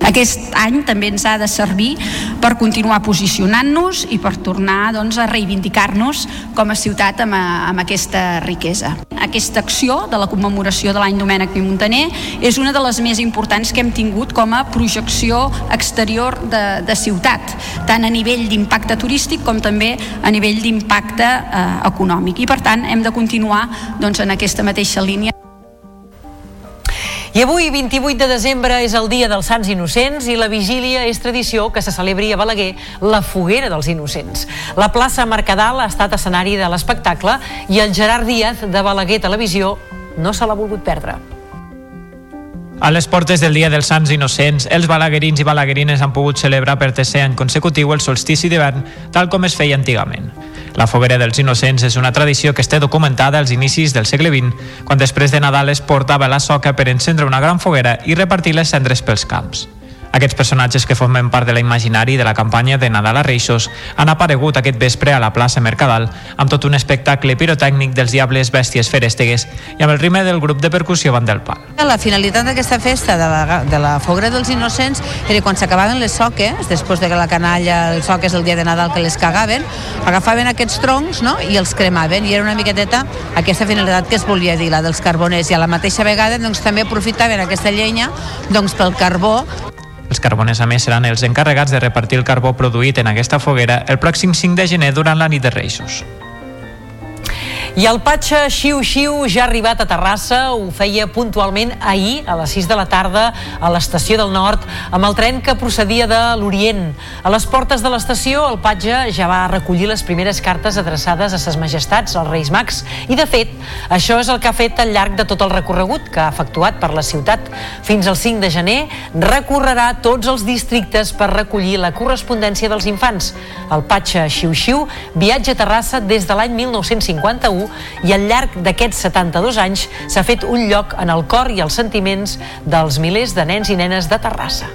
[SPEAKER 33] Aquest any també ens ha de servir per continuar posicionant-nos i per tornar doncs, a reivindicar-nos com a ciutat amb, a, amb aquesta riquesa. Aquesta acció de la commemoració de l'any Domènec i Montaner és una de les més importants que hem tingut com a projecció exterior de, de ciutat, tant a nivell d'impacte turístic com també a nivell d'impacte eh, econòmic. I per tant hem de continuar doncs, en aquesta mateixa línia.
[SPEAKER 13] I avui, 28 de desembre, és el dia dels Sants Innocents i la vigília és tradició que se celebri a Balaguer la foguera dels Innocents. La plaça Mercadal ha estat escenari de l'espectacle i el Gerard Díaz de Balaguer Televisió no se l'ha volgut perdre.
[SPEAKER 34] A les portes del Dia dels Sants Innocents, els balaguerins i balaguerines han pogut celebrar per tercer any consecutiu el solstici d'hivern, tal com es feia antigament. La foguera dels innocents és una tradició que està documentada als inicis del segle XX, quan després de Nadal es portava la soca per encendre una gran foguera i repartir les cendres pels camps. Aquests personatges que formen part de l'imaginari de la campanya de Nadal a Reixos han aparegut aquest vespre a la plaça Mercadal amb tot un espectacle pirotècnic dels diables bèsties ferèstegues i amb el ritme del grup de percussió Van del Pal.
[SPEAKER 52] La finalitat d'aquesta festa de la, de la Foguera dels Innocents era quan s'acabaven les soques, després de que la canalla, els soques el dia de Nadal que les cagaven, agafaven aquests troncs no? i els cremaven i era una miqueteta aquesta finalitat que es volia dir, la dels carboners i a la mateixa vegada doncs, també aprofitaven aquesta llenya doncs, pel carbó
[SPEAKER 34] els carboners, a més, seran els encarregats de repartir el carbó produït en aquesta foguera el pròxim 5 de gener durant la nit de Reixos.
[SPEAKER 13] I el Patxa Xiu Xiu ja ha arribat a Terrassa, ho feia puntualment ahir a les 6 de la tarda a l'estació del Nord amb el tren que procedia de l'Orient. A les portes de l'estació el Patja ja va recollir les primeres cartes adreçades a ses majestats, als Reis Mags, i de fet això és el que ha fet al llarg de tot el recorregut que ha efectuat per la ciutat. Fins al 5 de gener recorrerà tots els districtes per recollir la correspondència dels infants. El Patxa Xiu Xiu viatja a Terrassa des de l'any 1951 i al llarg d'aquests 72 anys s'ha fet un lloc en el cor i els sentiments dels milers de nens i nenes de Terrassa.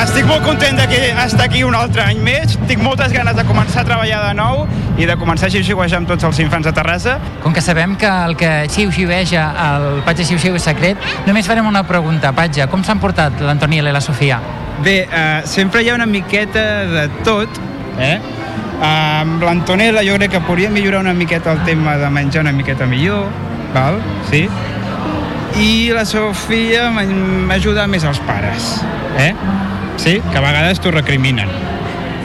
[SPEAKER 53] Estic molt content de que estar aquí un altre any més. Tinc moltes ganes de començar a treballar de nou i de començar a xiu-xiuejar amb tots els infants de Terrassa.
[SPEAKER 46] Com que sabem que el que xiu-xiueja el Patge xiu-xiu és secret, només farem una pregunta. Patge, com s'han portat l'Antoniel i la Sofia?
[SPEAKER 53] Bé, eh, sempre hi ha una miqueta de tot, eh? Amb l'Antonella jo crec que podria millorar una miqueta el tema de menjar una miqueta millor, val? Sí? I la Sofia m'ajuda més els pares, eh? Sí? Que a vegades t'ho recriminen.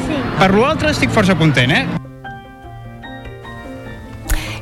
[SPEAKER 53] Sí. Per l'altre estic força content, eh?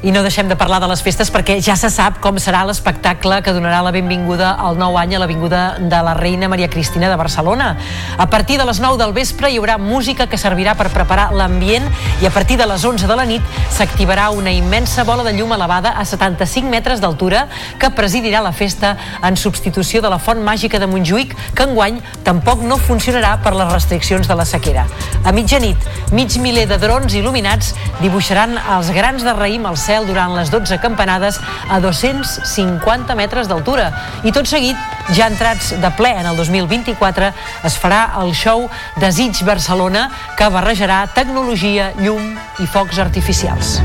[SPEAKER 13] I no deixem de parlar de les festes perquè ja se sap com serà l'espectacle que donarà la benvinguda al nou any a l'Avinguda de la Reina Maria Cristina de Barcelona. A partir de les 9 del vespre hi haurà música que servirà per preparar l'ambient i a partir de les 11 de la nit s'activarà una immensa bola de llum elevada a 75 metres d'altura que presidirà la festa en substitució de la font màgica de Montjuïc que enguany tampoc no funcionarà per les restriccions de la sequera. A mitjanit, mig miler de drons il·luminats dibuixaran els grans de raïm al cel cel durant les 12 campanades a 250 metres d'altura. I tot seguit, ja entrats de ple en el 2024, es farà el show Desig Barcelona que barrejarà tecnologia, llum i focs artificials.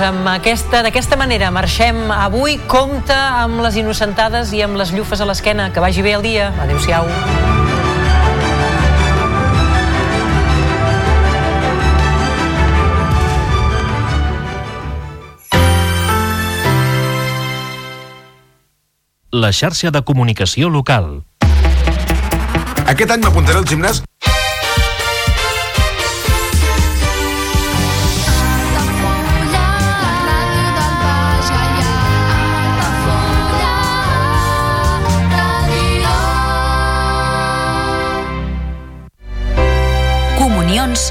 [SPEAKER 13] Doncs amb aquesta, d'aquesta manera marxem avui. Compte amb les innocentades i amb les llufes a l'esquena. Que vagi bé el dia. Adéu-siau.
[SPEAKER 6] La xarxa de comunicació local.
[SPEAKER 54] Aquest any m'apuntaré al gimnàs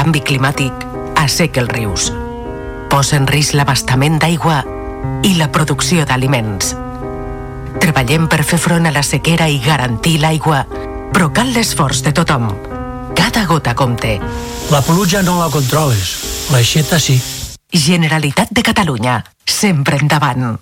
[SPEAKER 1] Canvi climàtic asseca els rius, posa en risc l'abastament d'aigua i la producció d'aliments. Treballem per fer front a la sequera i garantir l'aigua, però cal l'esforç de tothom. Cada gota compte.
[SPEAKER 55] La pluja no la controles, l'aixeta sí.
[SPEAKER 1] Generalitat de Catalunya, sempre endavant.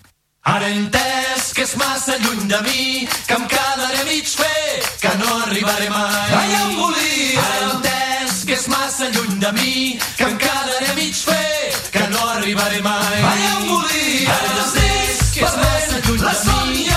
[SPEAKER 11] Ara he entès que és massa lluny de mi, que em quedaré mig fer, que no arribaré mai. Allà on volia. Ara he entès que és massa lluny de mi, que em quedaré mig fer, que no arribaré mai. Allà on volia. Ara entès que és massa lluny de mi,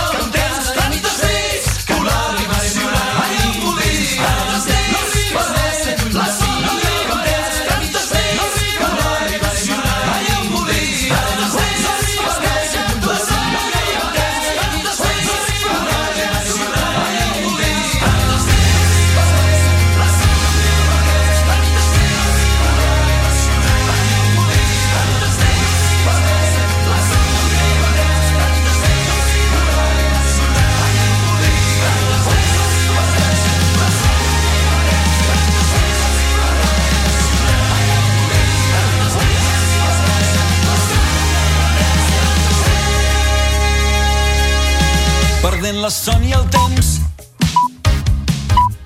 [SPEAKER 55] la son i el temps.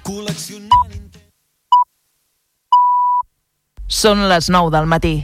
[SPEAKER 55] Col·leccionant...
[SPEAKER 56] Són les 9 del matí.